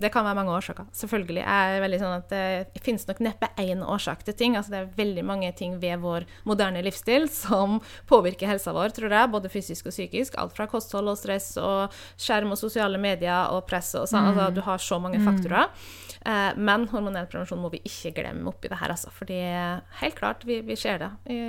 det kan være mange årsaker, selvfølgelig. er er veldig sånn at Det finnes nok neppe én årsak til ting. altså Det er veldig mange ting ved vår moderne livsstil som påvirker helsa vår, tror jeg, både fysisk og psykisk. Alt fra kosthold og stress og skjerm og sosiale medier og press og sånn. Altså, du har så mange faktorer. Eh, men hormonell prevensjon må vi ikke glemme oppi det her, altså. Fordi helt klart, vi, vi ser det i,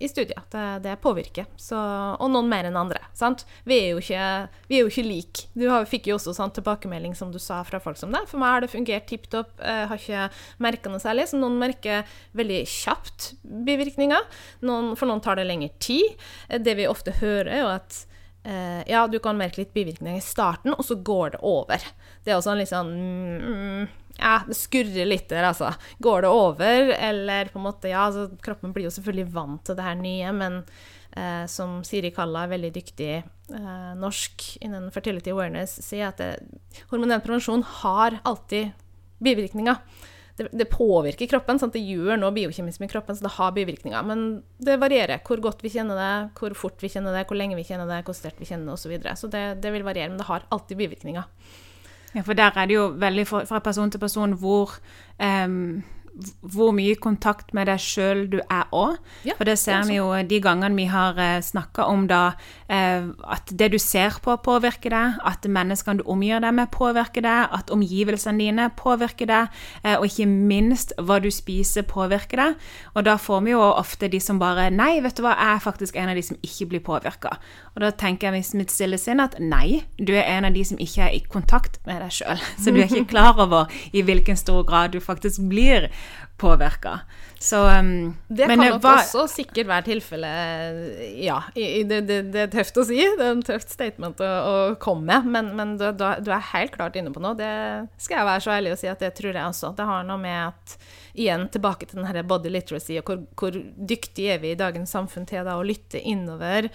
i studier. Det, det påvirker. Så, og noen mer enn andre. sant? Vi er jo ikke, vi er jo ikke like. Du har, fikk jo også sånn tilbakemelding, som du sa, fra folk som det. For meg har det fungert tipp topp. Jeg har ikke merka noe særlig. Så noen merker veldig kjapt bivirkninger. Noen, for noen tar det lengre tid. Eh, Det vi ofte hører, er jo at eh, ja, du kan merke litt bivirkninger i starten, og så går det over. Det er også litt sånn mm, Ja, det skurrer litt der, altså. Går det over, eller på en måte Ja, altså, kroppen blir jo selvfølgelig vant til det her nye, men eh, som Siri Kalla, veldig dyktig eh, norsk innen fertility awareness, sier at det, hormonell prevensjon har alltid bivirkninger. Det, det påvirker kroppen. Sant? Det gjør noe biokjemisk med kroppen, så det har bivirkninger. Men det varierer hvor godt vi kjenner det, hvor fort vi kjenner det, hvor lenge vi kjenner det, hvor sterkt vi kjenner det osv. Så, videre. så det, det vil variere, men det har alltid bivirkninger. Ja, for der er det jo veldig fra, person til person hvor em, hvor mye kontakt med deg sjøl du er òg. Ja, For det ser er vi jo de gangene vi har eh, snakka om da eh, at det du ser på, påvirker deg, at menneskene du omgir deg med, påvirker deg, at omgivelsene dine påvirker deg, eh, og ikke minst hva du spiser, påvirker deg. Og da får vi jo ofte de som bare Nei, vet du hva, jeg er faktisk en av de som ikke blir påvirka. Og da tenker jeg i mitt stille sinn at nei, du er en av de som ikke er i kontakt med deg sjøl. [LAUGHS] Så du er ikke klar over i hvilken stor grad du faktisk blir påvirka. Så um, Det kan nok var- også sikkert være tilfellet Ja, i, i, det, det, det er tøft å si. Det er en tøft statement å, å komme med, men, men du, du, er helt klart inne på noe. Det skal jeg være så ærlig å si at det tror jeg også. Det har noe med at Igjen tilbake til den her body literacy, og hvor, hvor dyktige er vi i dagens samfunn til da å lytte innover.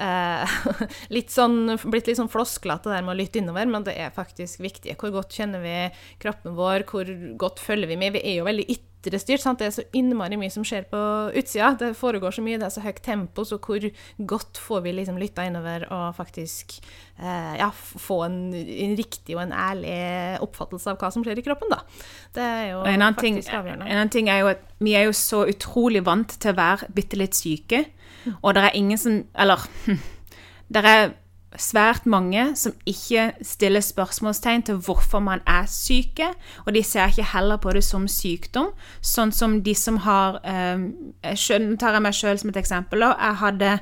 Eh, [LAUGHS] litt sånn, blitt litt sånn flosklete det der med å lytte innover, men det er faktisk viktig. Hvor godt kjenner vi kroppen vår, hvor godt følger vi med? Vi er jo veldig ytre styrt. Sant? Det er så innmari mye som skjer på utsida. Det foregår så mye, det er så høyt tempo, så hvor godt får vi liksom lytta innover og faktisk eh, ja, få en, en riktig og en ærlig oppfattelse av hva som skjer i kroppen, da. Det er jo en annen, ting, faktisk avgjørende. en annen ting er jo at vi er jo så utrolig vant til å være bitte litt syke, og det er ingen som Eller [LAUGHS] det er svært mange som ikke stiller spørsmålstegn til hvorfor man er syke, og de ser ikke heller på det som sykdom, sånn som de som har eh, Nå tar jeg meg sjøl som et eksempel. Jeg hadde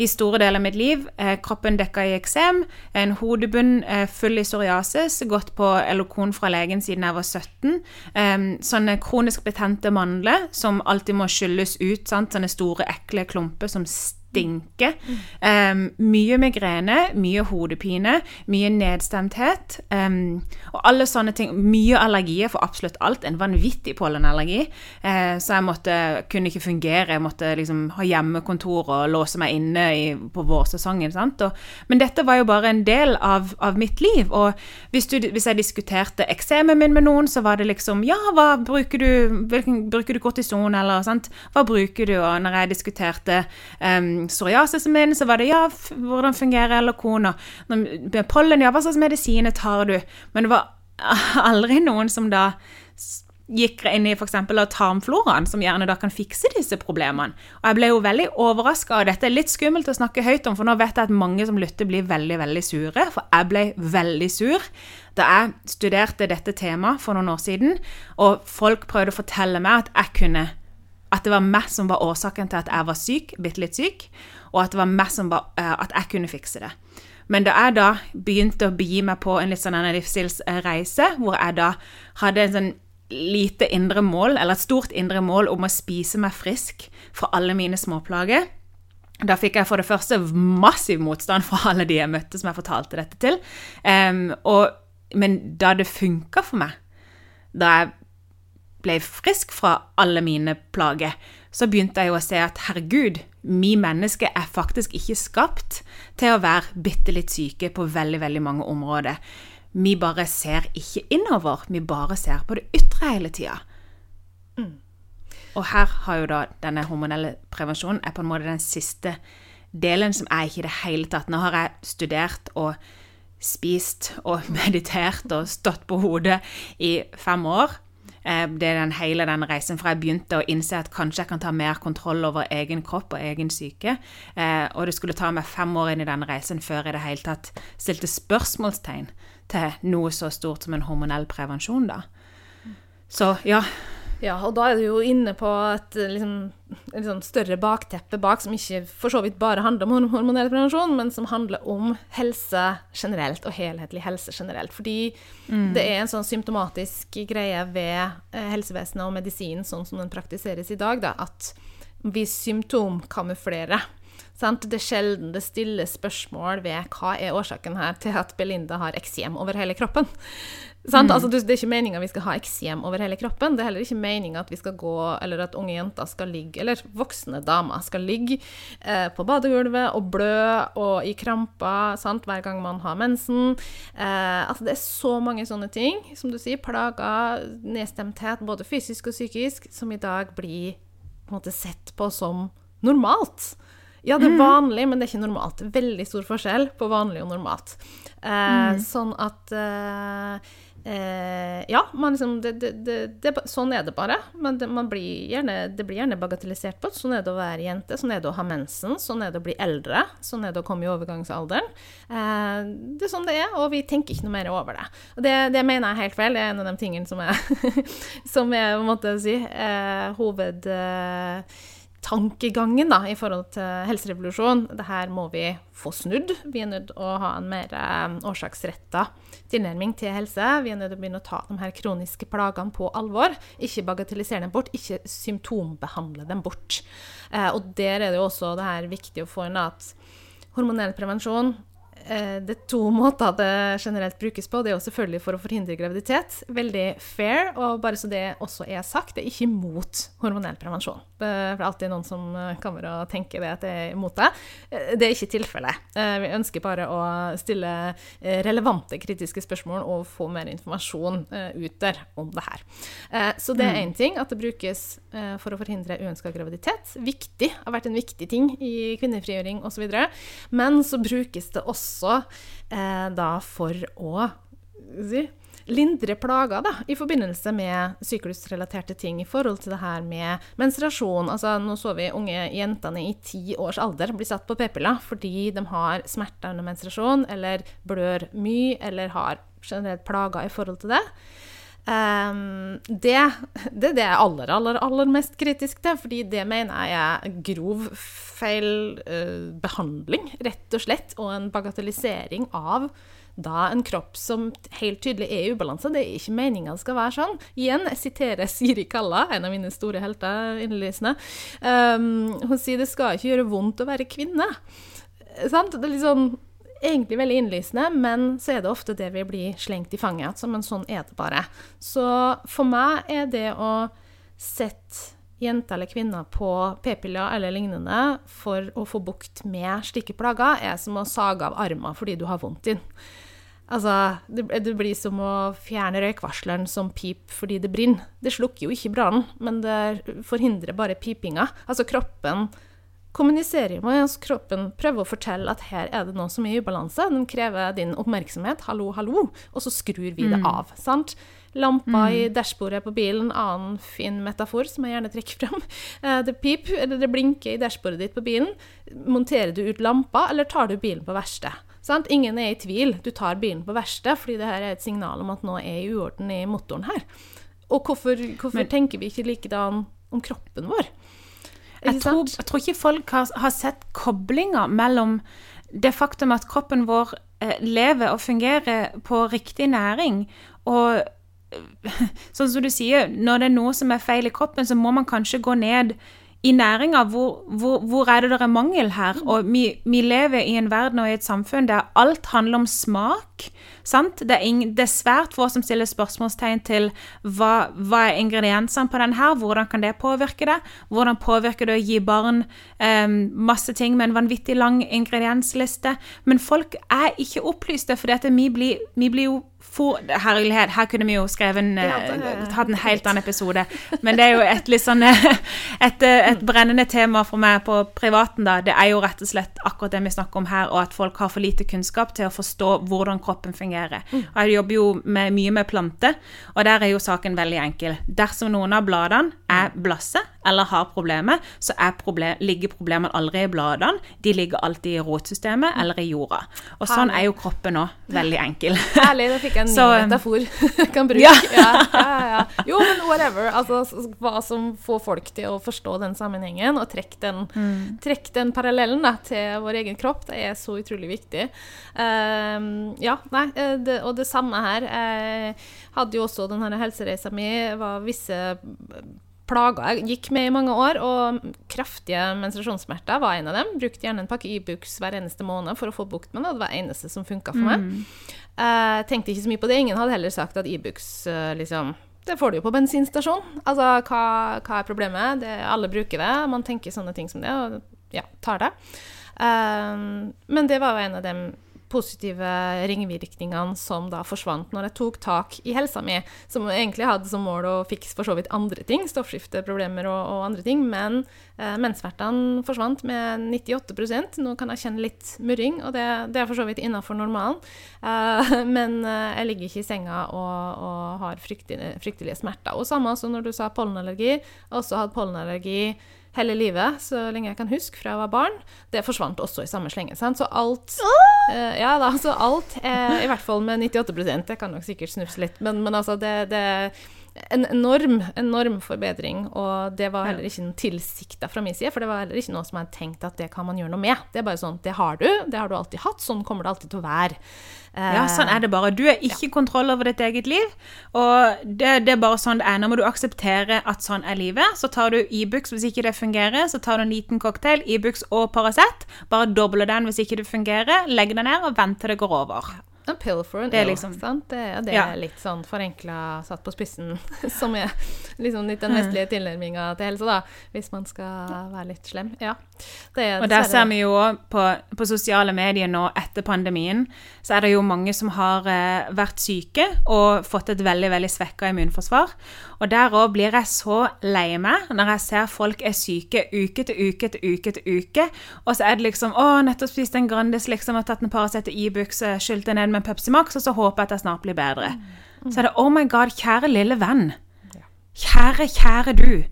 i store deler av mitt liv eh, kroppen dekka i eksem, en hodebunn eh, full i psoriasis, gått på Elokon fra legen siden jeg var 17. Eh, sånne kronisk betente mandler som alltid må skylles ut. Sant? Sånne store, ekle klumper som stinker. Um, mye migrene, mye hodepine, mye nedstemthet. Um, og alle sånne ting. Mye allergier for absolutt alt. En vanvittig pollenallergi. Uh, så jeg måtte, kunne ikke fungere. Jeg måtte liksom ha hjemmekontor og låse meg inne i, på vårsesongen. Og, men dette var jo bare en del av, av mitt liv. Og hvis, du, hvis jeg diskuterte eksemen min med noen, så var det liksom Ja, hva bruker du? Hvilken, bruker du kortison, eller sant? Hva bruker du? Og når jeg diskuterte um, psoriasisen min, så var det ja, hvordan fungerer Elokon? Med pollen, ja, hva slags medisiner tar du? Men det var [LAUGHS] aldri noen som da gikk inn i f.eks. tarmfloraen, som gjerne da kan fikse disse problemene. Og jeg ble jo veldig overraska, og dette er litt skummelt å snakke høyt om, for nå vet jeg at mange som lytter, blir veldig, veldig sure, for jeg ble veldig sur da jeg studerte dette temaet for noen år siden, og folk prøvde å fortelle meg at jeg kunne at det var meg som var årsaken til at jeg var syk, bitte litt syk, og at det var meg som var, eh, at jeg kunne fikse det. Men da jeg da begynte å begi meg på en litt sånn livsstilsreise, hvor jeg da hadde en sånn lite indre mål, eller et stort indre mål om å spise meg frisk fra alle mine småplager, da fikk jeg for det første massiv motstand fra alle de jeg møtte som jeg fortalte dette til. Um, og, men da det funka for meg, da jeg ble frisk fra alle mine plager, så begynte jeg jo å se at herregud, vi mennesker er faktisk ikke skapt til å være bitte litt syke på veldig, veldig mange områder. Vi bare ser ikke innover, vi bare ser på det ytre hele tida. og her har jo da denne hormonelle prevensjonen er på en måte den siste delen som er ikke i det hele tatt. Nå har jeg studert og spist og [LAUGHS] meditert og stått på hodet i fem år. Eh, det er den hele den reisen fra jeg begynte å innse at kanskje jeg kan ta mer kontroll over egen kropp og egen syke. Eh, og det skulle ta meg fem år inn i den reisen før jeg i det hele tatt stilte spørsmålstegn til noe så stort som en hormonell prevensjon, da. Så ja. Ja, og da er du jo inne på et liksom, et sånn større bakteppe bak, som ikke for så vidt bare handler om hormonell prevensjon, men som handler om helse generelt, og helhetlig helse generelt. Fordi mm. det er en sånn symptomatisk greie ved eh, helsevesenet og medisinen sånn som den praktiseres i dag, da, at vi symptomkamuflerer. Sant? Det er sjelden det stilles spørsmål ved hva er årsaken her til at Belinda har eksem over hele kroppen. Mm. Altså, det er ikke meninga vi skal ha eksem over hele kroppen. Det er heller ikke meninga at vi skal gå, eller at unge jenter skal ligge, eller voksne damer skal ligge eh, på badegulvet og blø og i kramper sant, hver gang man har mensen. Eh, altså, det er så mange sånne ting, som du sier, plager, nedstemthet, både fysisk og psykisk, som i dag blir på en måte sett på som normalt. Ja, det er mm. vanlig, men det er ikke normalt. Veldig stor forskjell på vanlig og normalt. Eh, mm. Sånn at eh, Eh, ja, liksom, det, det, det, sånn er det bare. Men blir gjerne, det blir gjerne bagatellisert på. Sånn er det å være jente, sånn er det å ha mensen, sånn er det å bli eldre, sånn er det å komme i overgangsalderen. Eh, det er sånn det er, og vi tenker ikke noe mer over det. Og det, det mener jeg helt feil. Det er en av de tingene som er, [LAUGHS] som er måtte jeg si, eh, hoved... Tankegangen da, i forhold til helserevolusjon. Det her må vi få snudd. Vi er nødt til å ha en mer eh, årsaksretta tilnærming til helse. Vi er nødt til å begynne å ta de her kroniske plagene på alvor. Ikke bagatellisere dem bort, ikke symptombehandle dem bort. Eh, og der er det jo også det her viktig å få inn at hormonell prevensjon det er to [LAUGHS] måter det generelt brukes på. Det er jo selvfølgelig for å forhindre graviditet. Veldig fair. Og bare så det også er sagt, det er ikke imot hormonell prevensjon. Det er alltid noen som eh, kommer og tenker det at det er imot det. Eh, det er ikke tilfellet. Vi ønsker bare å stille relevante kritiske spørsmål og få mer informasjon ut der om det her. Så det er én mm. ting, at det brukes for å forhindre uønska graviditet. Viktig. Har vært en viktig ting i kvinnefrigjøring osv. Men så brukes det også også eh, da for å si, lindre plager da, i forbindelse med syklusrelaterte ting i forhold til det her med menstruasjon. Altså, nå så vi unge jentene i ti års alder bli satt på p-piller fordi de har smerter under menstruasjon, eller blør mye, eller har generelt plager i forhold til det. Um, det, det, er det jeg aller, aller, aller mest kritisk til, fordi det mener jeg er grov feil uh, behandling, rett og slett, og en bagatellisering av da en kropp som helt tydelig er i ubalanse. Det er ikke meninga skal være sånn. Igjen, jeg siterer Siri Kalla, en av mine store helter innlysende. Um, hun sier det skal ikke gjøre vondt å være kvinne. Sant? Det er litt sånn egentlig veldig innlysende, men så er det ofte det vi blir slengt i fanget som en sånn er det bare. Så for meg er det å sette jenter eller kvinner på p-piller eller lignende for å få bukt med slike plager, er som å sage av armer fordi du har vondt i den. Altså, det, det, blir som å fjerne røykvarsleren som pip fordi det brenner. Det slukker jo ikke brannen, men det forhindrer bare pipinga. Altså, kroppen kommuniserer med. Kroppen prøver å fortelle at her er det noe som er i ubalanse. Den krever din oppmerksomhet. Hallo, hallo. Og så skrur vi det mm. av. sant? Lampa mm. i dashbordet på bilen, annen fin metafor som jeg gjerne trekker frem. [LAUGHS] Eh, det pip, eller det blinker i dashbordet ditt på bilen. Monterer du ut lampa, eller tar du bilen på verksted? Sant? Ingen er i tvil. Du tar bilen på verksted fordi det her er et signal om at noe er i uorden i motoren her. Og hvorfor, hvorfor Men, tenker vi ikke likedan om kroppen vår? Jeg tror, jeg tror, ikke folk har, har sett koblinga mellom det faktum at kroppen vår eh, lever og fungerer på riktig næring, og [LAUGHS] sånn som du sier, når det er noe som er feil i kroppen, så må man kanskje gå ned i næringa. Hvor, hvor, hvor, er det det er mangel her? Og vi, vi, lever i en verden og i et samfunn der alt handler om smak. Sant? Det, er ing, det er svært få som stiller spørsmålstegn til hva, hva er ingrediensene på den her, hvordan kan det påvirke det? Hvordan påvirker det å gi barn eh, masse ting med en vanvittig lang ingrediensliste? Men folk er ikke opplyste, for vi, vi blir jo for, Herlighet, her kunne vi jo skrevet en, Ja, eh, hatt en helt annen episode. Men det er jo et litt sånn [LAUGHS] et, et brennende tema for meg på privaten, da. Det er jo rett og slett akkurat det vi snakker om her, og at folk har for lite kunnskap til å forstå hvordan kroppen fungerer. Og jeg jobber jo med, mye med planter, og der er jo saken veldig enkel. Dersom noen av bladene er blasse eller har problemer, så er problem, ligger problemene aldri i bladene. De ligger alltid i rotsystemet eller i jorda. Og sånn er jo kroppen òg. Veldig enkel. Herlig, da fikk jeg en ny [LAUGHS] Så, um, metafor [LAUGHS] kan bruke. Ja. Ja. Ja. Jo, men whatever. Altså, hva som får folk til å forstå den sammenhengen, og trekke den, Mm. trekk den parallellen da, til vår egen kropp, det er så utrolig viktig. Ehm, ja, nei, det, og det samme her. Jeg hadde jo også denne helsereisa mi, var visse plager jeg gikk med i mange år, og kraftige menstruasjonssmerter var en av dem. Brukte gjerne en pakke Ibux hver eneste måned for å få bukt med det. Det var det eneste som funka for meg. Eh, tenkte ikke så mye på det. Ingen hadde heller sagt at Ibux eh, liksom Det får du jo på bensinstasjon. Altså, hva, hva er problemet? Det, alle bruker det. Man tenker sånne ting som det, og ja, tar det. Um, men det var jo en av de positive ringvirkningene som da forsvant når jeg tok tak i helsa mi, som egentlig hadde som mål å fikse for så vidt andre ting, stoffskifteproblemer og, og andre ting, men eh, menssmertene forsvant med 98% Nå kan jeg kjenne litt murring, og det, det er for så vidt innafor normalen. Eh, [LAUGHS] men eh, jeg ligger ikke i senga og, og har fryktelige, fryktelige smerter. Og samme som når du sa pollenallergi. Jeg også hatt pollenallergi hele livet, så lenge jeg kan huske fra jeg var barn. Det forsvant også i samme slenge. Sant? Så alt eh, Ja da, så alt er i hvert fall med 98% Jeg kan nok sikkert snufse litt, men, men altså, det, det en enorm, enorm forbedring, og det var heller ikke tilsikta fra min side, for det var heller ikke noe som jeg hadde tenkt at det kan man gjøre noe med. Det er bare sånn, det har du, det har du alltid hatt, sånn kommer det alltid til å være. Ja, sånn er det bare. Du har ikke kontroll over ditt eget liv. Og det, det er bare sånn det er. Nå må du akseptere at sånn er livet. Så tar du Ibux hvis ikke det fungerer. Så tar du en liten cocktail, Ibux og Paracet. Bare dobler den hvis ikke det fungerer. Legg den ned og vent til det går over. Pill for an Det er liksom- sant? Det, det Ja. er litt sånn forenkla satt på spissen, [LAUGHS] som er liksom litt den vestlige tilnærminga til helse, da. Hvis man skal være litt slem. Ja. Det er Og der ser vi jo på, på sosiale medier nå etter pandemien, så er det jo mange som har eh, vært syke og fått et veldig veldig svekka immunforsvar. Og der òg blir jeg så lei meg når jeg ser folk er syke uke til uke til uke til uke, og så er det liksom 'Å, nettopp spist en Grandis, liksom, har tatt en Paracet og Ibux, eh, skylt det ned med Pepsi Max, og så håper jeg at jeg snart blir bedre'. Så er det 'Oh my God, kjære lille venn'. Kjære, kjære du.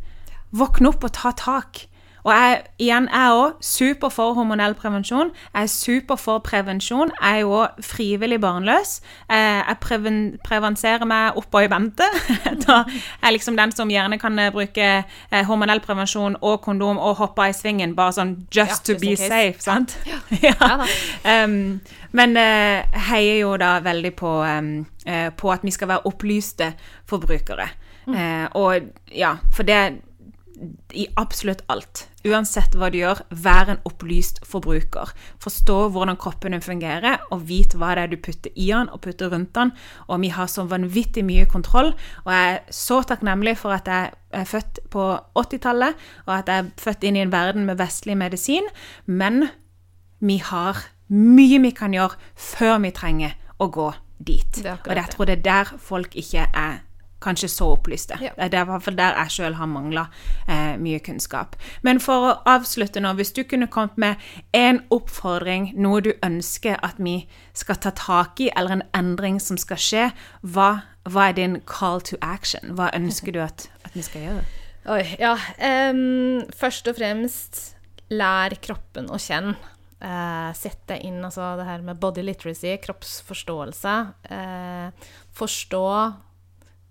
Våkne opp og ta tak. Og jeg, igjen, jeg er òg super for hormonell prevensjon. Jeg er super for prevensjon. Jeg er jo òg frivillig barnløs. Eh, Jeg preven, prevenserer meg oppå i vente. [LAUGHS] Da er jeg liksom den som gjerne kan eh, bruke eh, hormonell prevensjon og kondom og hoppe i svingen, bare sånn just Ja, to be safe, sant? Ja [LAUGHS] ja. Um, men uh, heier jo da veldig på, um, uh, på at vi skal være opplyste forbrukere. Eh, og ja, for det i absolutt alt. Uansett hva du gjør, vær en opplyst forbruker. Forstå hvordan kroppen din fungerer, og vit hva det er du putter i den og putter rundt den. Og vi har så vanvittig mye kontroll, og jeg er så takknemlig for at jeg er født på 80-tallet, og at jeg er født inn i en verden med vestlig medisin, men vi har mye vi kan gjøre før vi trenger å gå dit. Det og jeg tror det er der folk ikke er kanskje så opplyste. Ja. Det er fall der jeg sjøl har mangla eh, mye kunnskap. Men for å avslutte nå, hvis du kunne kommet med en oppfordring, noe du ønsker at vi skal ta tak i, eller en endring som skal skje, hva, hva er din call to action? Hva ønsker du at, at vi skal gjøre? Oi, ja. Um, først og fremst lær kroppen å kjenne. Uh, Sett deg inn, altså det her med body literacy, kroppsforståelse. Uh, forstå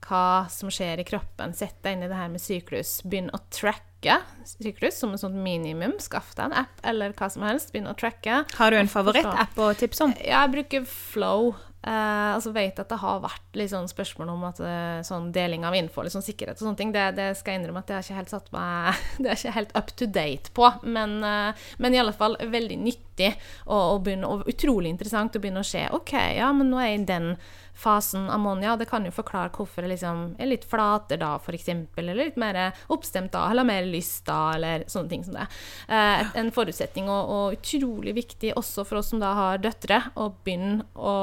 hva som skjer i kroppen. Sett deg inn i det her med syklus. Begynn å tracke syklus som et sånt minimum. Skaff deg en app eller hva som helst. Begynn å tracke. Har du en favorittapp å tipse om? Jeg bruker Flow. Eh, altså vet at det har vært sånn spørsmål om at eh, sånn deling av info, sånn sikkerhet og sånne ting. Det, det skal jeg innrømme at det har ikke helt satt meg [LAUGHS] Det er ikke helt up to date på. Men, eh, men i alle fall veldig nyttig. og, og, begynne, og utrolig interessant å begynne å se OK, ja, men nå er jeg i den fasen ammonia. Det kan jo forklare hvorfor jeg liksom er litt flatere da, f.eks., eller litt mer oppstemt da, eller mer lyst da, eller sånne ting som det. Eh, en forutsetning, og, og, utrolig viktig også for oss som da har døtre, å begynne å,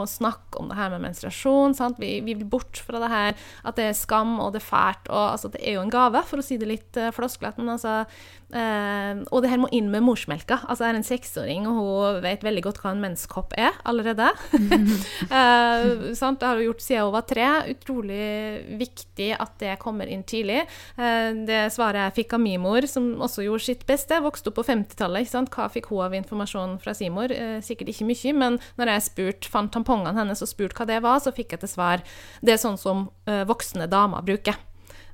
å snakke om det her med menstruasjon. sant? Vi, vi vil bort fra det her at det er skam og det er fælt, og altså, det er jo en gave, for å si det litt uh, flosklete, men altså eh, og det her må inn med morsmelka. Altså, Jeg er en seksåring, og hun vet veldig godt hva en menskopp er allerede. uh, [LAUGHS] sant? Det har hun gjort siden hun var tre. Utrolig viktig at det kommer inn tidlig. Uh, det svaret jeg fikk av min mor, som også gjorde sitt beste, vokste opp på 50-tallet. Hva fikk hun av informasjon fra sin mor? sikkert ikke mye, men når jeg spurt, fant tampongene hennes og spurte hva det var, så fikk jeg til svar det er sånn som voksne damer bruker.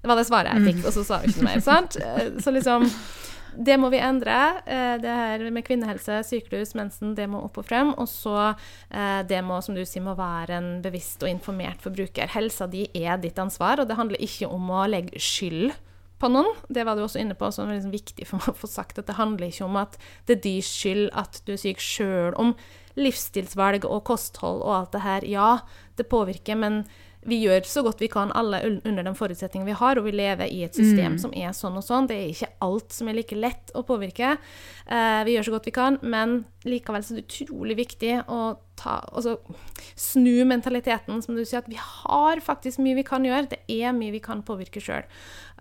Det var det svaret jeg fikk, og så sa hun ikke noe mer. sant? Så liksom det må vi endre. Eh, det her med kvinnehelse, sykehus, mensen, det må opp og frem. Og så eh, det må, som du sier, må være en bevisst og informert forbruker. Helsa di er ditt ansvar, og det handler ikke om å legge skyld på noen. Det var du også inne på, som er liksom viktig for meg å få sagt. At det handler ikke om at det er deres skyld at du er syk, sjøl om livsstilsvalg og kosthold og alt det her. Ja, det påvirker, men vi gjør så godt vi kan, alle under den forutsetningen vi har, og vi lever i et system mm. som er sånn og sånn. Det er ikke alt som er like lett å påvirke. Uh, vi gjør så godt vi kan, men likevel så er det utrolig viktig å ta, altså, snu mentaliteten, som du sier, at vi har faktisk mye vi kan gjøre. Det er mye vi kan påvirke sjøl.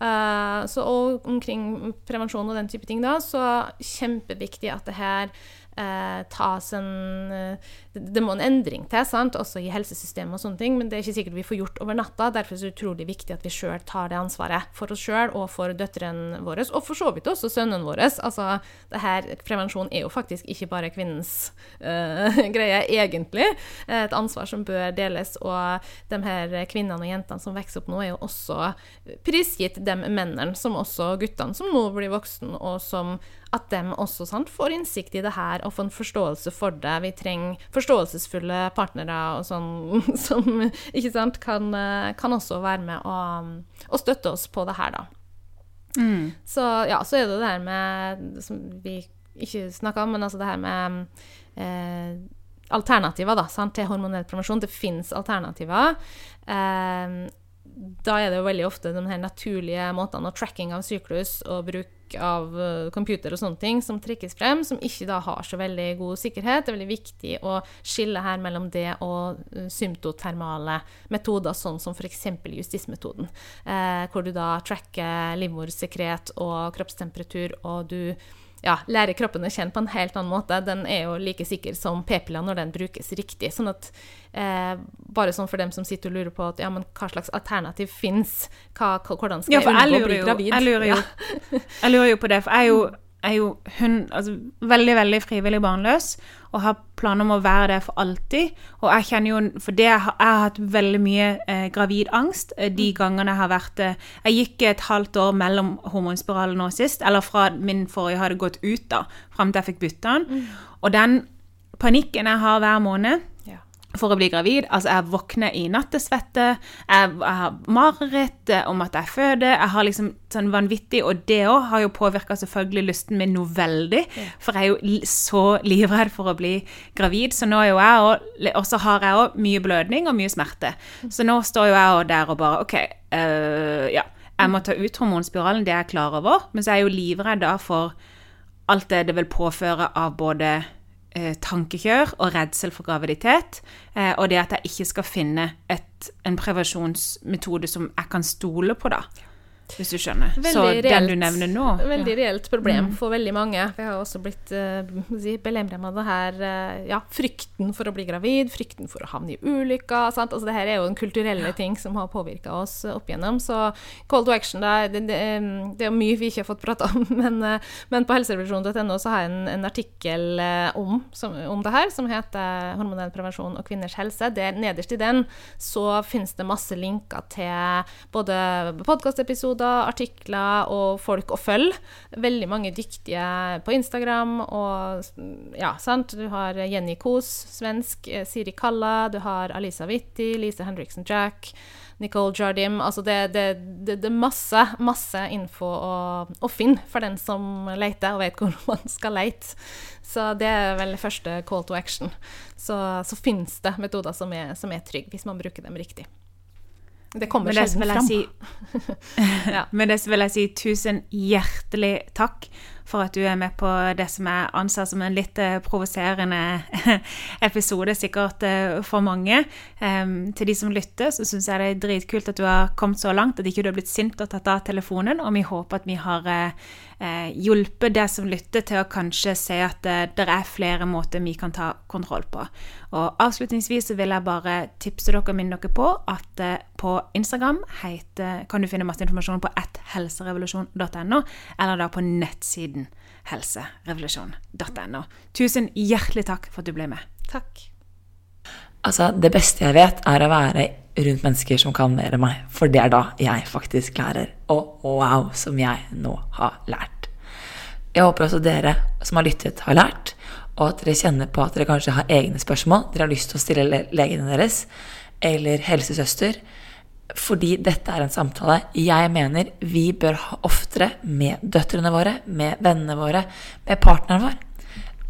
Eh, så og omkring prevensjon og den type ting, da, så kjempeviktig at det her eh, tas en eh, det, må en endring til, sant? også i helsesystemet og sånne ting, men det er ikke sikkert vi får gjort over natta. Derfor er det utrolig viktig at vi sjøl tar det ansvaret for oss sjøl og for døtrene våre, og for så vidt også sønnene våre. Altså, det her, prevensjon er jo faktisk ikke bare kvinnens eh, [LAUGHS] greie, egentlig. Et ansvar som bør deles, og de her kvinnene og jentene som vokser opp nå, er jo også prisgitt de mennene, som også guttene som nå blir voksne, og som at de også sant, får innsikt i det her og får en forståelse for det. Vi trenger forståelsesfulle partnere og sånn, [LAUGHS] som ikke sant, kan, kan også være med og, og, støtte oss på det her, da. Mm. Så ja, så er det det her med Som vi ikke snakka om, men altså det her med eh, alternativer da, sant, til hormonell prevensjon. Det fins alternativer. Eh, da er det jo veldig ofte de her naturlige måtene og tracking av syklus og bruk av uh, computer og sånne ting som trekkes frem, som ikke da har så veldig god sikkerhet. Det er veldig viktig å skille her mellom det og uh, symptotermale metoder, sånn som f.eks. justismetoden, eh, hvor du da tracker livmorsekret og kroppstemperatur, og du ja, lærer kroppen å kjenne på en helt annen måte. Den er jo like sikker som p-piller når den brukes riktig. Sånn at eh, Bare sånn for dem som sitter og lurer på at, ja, men hva slags alternativ fins, hvordan skal ja, jeg unngå å bli gravid? Jeg lurer, jo, jeg lurer jo på det, for jeg er jo er jo hun, altså, veldig, veldig frivillig barnløs og har planer om å være det for alltid. Og jeg kjenner jo For det, jeg har, jeg har hatt veldig mye eh, gravid angst eh, de mm. gangene jeg har vært eh, Jeg gikk et halvt år mellom hormonspiralen nå sist, eller fra min forrige hadde gått ut, da, fram til jeg fikk bytta den. Mm. Og den panikken jeg har hver måned for å bli gravid. Altså, jeg våkner i nattesvette, jeg, jeg har mareritt eh, om at jeg føder. Jeg har liksom sånn vanvittig Og det òg har jo påvirka selvfølgelig lysten min noe veldig. For jeg er jo så livredd for å bli gravid, så nå er jo jeg òg Og så har jeg òg mye blødning og mye smerte. Så nå står jo jeg òg der og bare OK, øh, ja. Jeg må ta ut hormonspiralen, det er jeg klar over. Men så er jeg jo livredd da for alt det det vil påføre av både eh, tankekjør og redsel for graviditet. Eh, og det at jeg ikke skal finne et, en prevensjonsmetode som jeg kan stole på, da. Hvis du skjønner. Veldig så reelt, den du nevner nå Veldig ja. reelt problem mm. for veldig mange. Jeg har også blitt uh, belemra med det her uh, ja, frykten for å bli gravid, frykten for å havne i ulykker. Sant? Altså, det her er jo en kulturelle ja. ting som har påvirka oss opp igjennom. Så call to action, det, det, det, det er mye vi ikke har fått prata om. [LAUGHS] Men, uh, men på helserevolusjon.no så har jeg en, en artikkel om, som, om det her, som heter 'Hormonell prevensjon og kvinners helse'. Der, nederst i den så finnes det masse linker til både podkastepisoder episoder, artikler og folk å følge. Veldig mange dyktige på Instagram og ja, sant. Du har Jenny Kos, svensk, eh, Siri Kalla, du har Alisa Witti, Lise Henriksen Jack. Nicole Jardim. Altså det er masse, masse info å, å, finne for den som leter og vet hvor [LAUGHS] man skal lete. Så det er vel første call to action. Så, så finnes det metoder som er, som er trygge, hvis man bruker dem riktig. Det kommer sjelden fram. Si, [LAUGHS] [LAUGHS] ja. Med det vil jeg si tusen hjertelig takk for at du er med på det som jeg anser som en litt uh, provoserende [LAUGHS] episode, sikkert uh, for mange. Um, til de som lytter, så syns jeg det er dritkult at du har kommet så langt, at ikke du har blitt sint og tatt av telefonen. Og vi håper at vi har uh, hjulpet deg som lytter, til å kanskje se at det er flere måter vi kan ta kontroll på. Og avslutningsvis så vil jeg bare tipse dere og minne dere på at på Instagram heter, kan du finne masse informasjon på atthelserevolusjon.no, eller da på nettsiden siden helserevolusjon.no. Tusen hjertelig takk for at du ble med. Takk. Altså, det beste jeg vet, er å være rundt mennesker som kan mer enn meg. For det er da jeg faktisk lærer. Og wow, som jeg nå har lært. Jeg håper også dere som har lyttet, har lært, og at dere kjenner på at dere kanskje har egne spørsmål dere har lyst til å stille legene deres, eller helsesøster, fordi dette er en samtale jeg mener vi bør ha oftere med døtrene våre, med vennene våre, med partneren vår.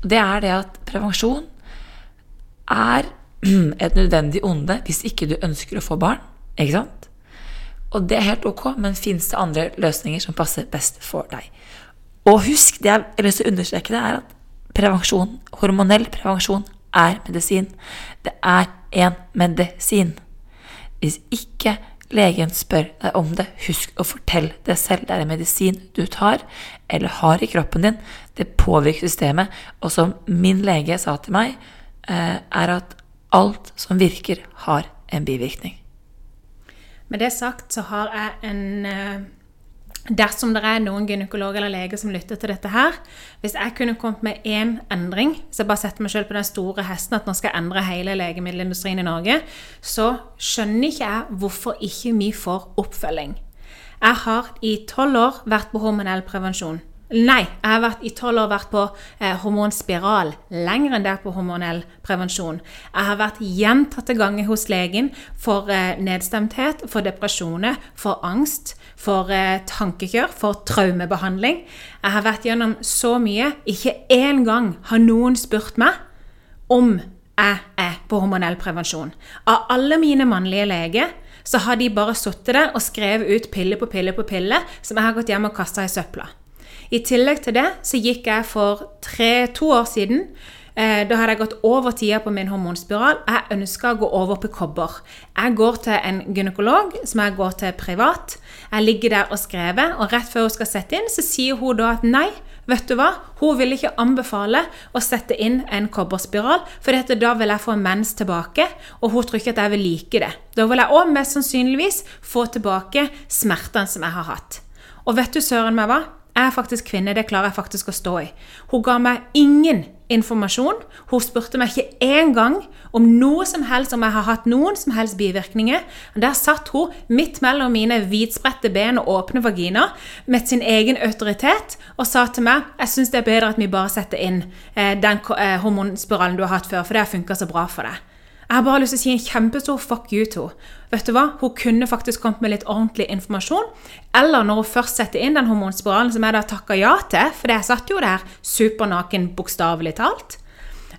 Det er det at prevensjon er [CLEARS THROAT] et nødvendig onde hvis ikke du ønsker å få barn. Ikke sant? Og det er helt ok, men fins det andre løsninger som passer best for deg? Og husk, det jeg har lyst til å understreke, det er at prevensjon, hormonell prevensjon, er medisin. Det er en medisin. Hvis ikke legen spør deg om det, husk å fortelle det selv. Det er en medisin du tar eller har i kroppen din. Det påvirker systemet. Og som min lege sa til meg, eh, er at alt som virker, har en bivirkning. Med det sagt så har jeg en eh, Dersom det er noen gynekolog eller lege som lytter til dette her Hvis jeg kunne kommet med én endring, hvis jeg bare setter meg selv på den store hesten at nå skal jeg endre hele legemiddelindustrien i Norge, så skjønner ikke jeg hvorfor ikke vi får oppfølging. Jeg har i tolv år vært på hormonell prevensjon. Nei, jeg har vært, i tolv år vært på eh, hormonspiral. Lenger enn det på hormonell prevensjon. Jeg har vært gjentatte ganger hos legen for eh, nedstemthet, for depresjoner, for angst, for eh, tankekjør, for traumebehandling. Jeg har vært gjennom så mye. Ikke én gang har noen spurt meg om jeg er på hormonell prevensjon. Av alle mine mannlige leger så har de bare sittet der og skrevet ut pille på pille på pille som jeg har gått hjem og kasta i søpla. I tillegg til det så gikk jeg for tre-to år siden eh, da hadde jeg gått over tida på min hormonspiral. Jeg ønska å gå over på kobber. Jeg går til en gynekolog som jeg går til privat. Jeg ligger der og skrever, og rett før hun skal sette inn, så sier hun da at nei, vet du hva, hun vil ikke anbefale å sette inn en kobberspiral, for da vil jeg få mens tilbake, og hun tror ikke at jeg vil like det. Da vil jeg òg mest sannsynligvis få tilbake smertene som jeg har hatt. Og vet du søren meg hva? Jeg er faktisk kvinne, det klarer jeg faktisk å stå i. Hun ga meg ingen informasjon. Hun spurte meg ikke engang om noe som helst, om jeg har hatt noen som helst bivirkninger. Der satt hun midt mellom mine vidspredte ben og åpne vagina med sin egen autoritet og sa til meg jeg syns det er bedre at vi bare setter inn eh, den eh, hormonspiralen du har hatt før, for det har funka så bra for deg. Jeg har bare lyst til å si en kjempestor fuck you to Vet du hva? Hun kunne faktisk kommet med litt ordentlig informasjon. Eller når hun først setter inn den hormonspiralen, som jeg da takka ja til, for jeg satt jo der supernaken, bokstavelig talt,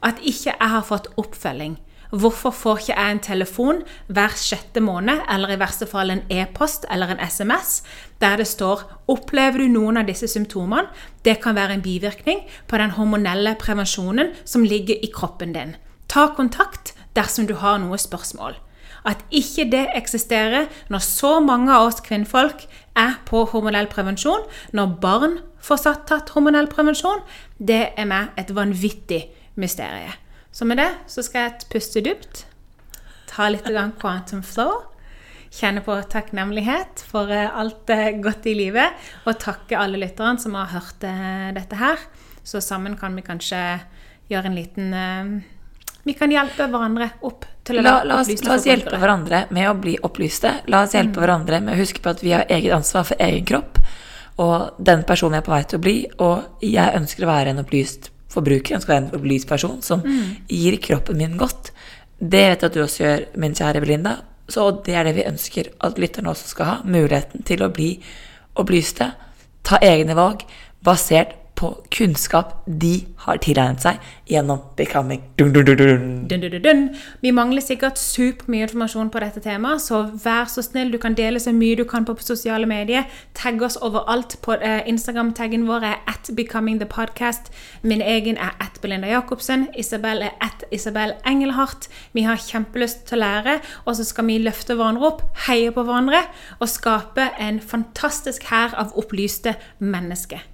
at ikke jeg har fått oppfølging. Hvorfor får ikke jeg en telefon hver sjette måned, eller i verste fall en e-post eller en SMS, der det står 'Opplever du noen av disse symptomene?' Det kan være en bivirkning på den hormonelle prevensjonen som ligger i kroppen din. Ta kontakt dersom du har noe spørsmål. At ikke det eksisterer når så mange av oss kvinnfolk er på hormonell prevensjon, når barn får tatt hormonell prevensjon, det er meg et vanvittig mysterium. Så med det så skal jeg puste dypt, ta litt quantum flow, kjenne på takknemlighet for eh, alt godt i livet, og takke alle lytterne som har hørt eh, dette her. Så sammen kan vi kanskje gjøre en liten eh, vi kan hjelpe hverandre opp til å la, la, oss, la oss hjelpe hverandre med å bli opplyste. La oss hjelpe mm. hverandre med å huske på at vi har eget ansvar for egen kropp. Og den personen jeg er på vei til å bli, og jeg ønsker å være en opplyst forbruker, jeg ønsker å være en opplyst person som mm. gir kroppen min godt. Det vet jeg at du også gjør, min kjære Belinda. Så det er det vi ønsker at lytterne også skal ha. Muligheten til å bli opplyste, ta egne valg basert på kunnskap de har tilegnet seg gjennom Becoming. Dun, dun, dun, dun. Dun, dun, dun, dun. Vi mangler sikkert supermye informasjon på dette temaet, så vær så snill, du kan dele så mye du kan på sosiale medier. Tagg oss overalt. på eh, Instagram-taggen vår er at becomingthepodcast. Min egen er at Belinda Jacobsen. Isabel er at Isabel Engelhardt. Vi har kjempelyst til å lære, og så skal vi løfte hverandre opp, heie på hverandre og skape en fantastisk hær av opplyste mennesker.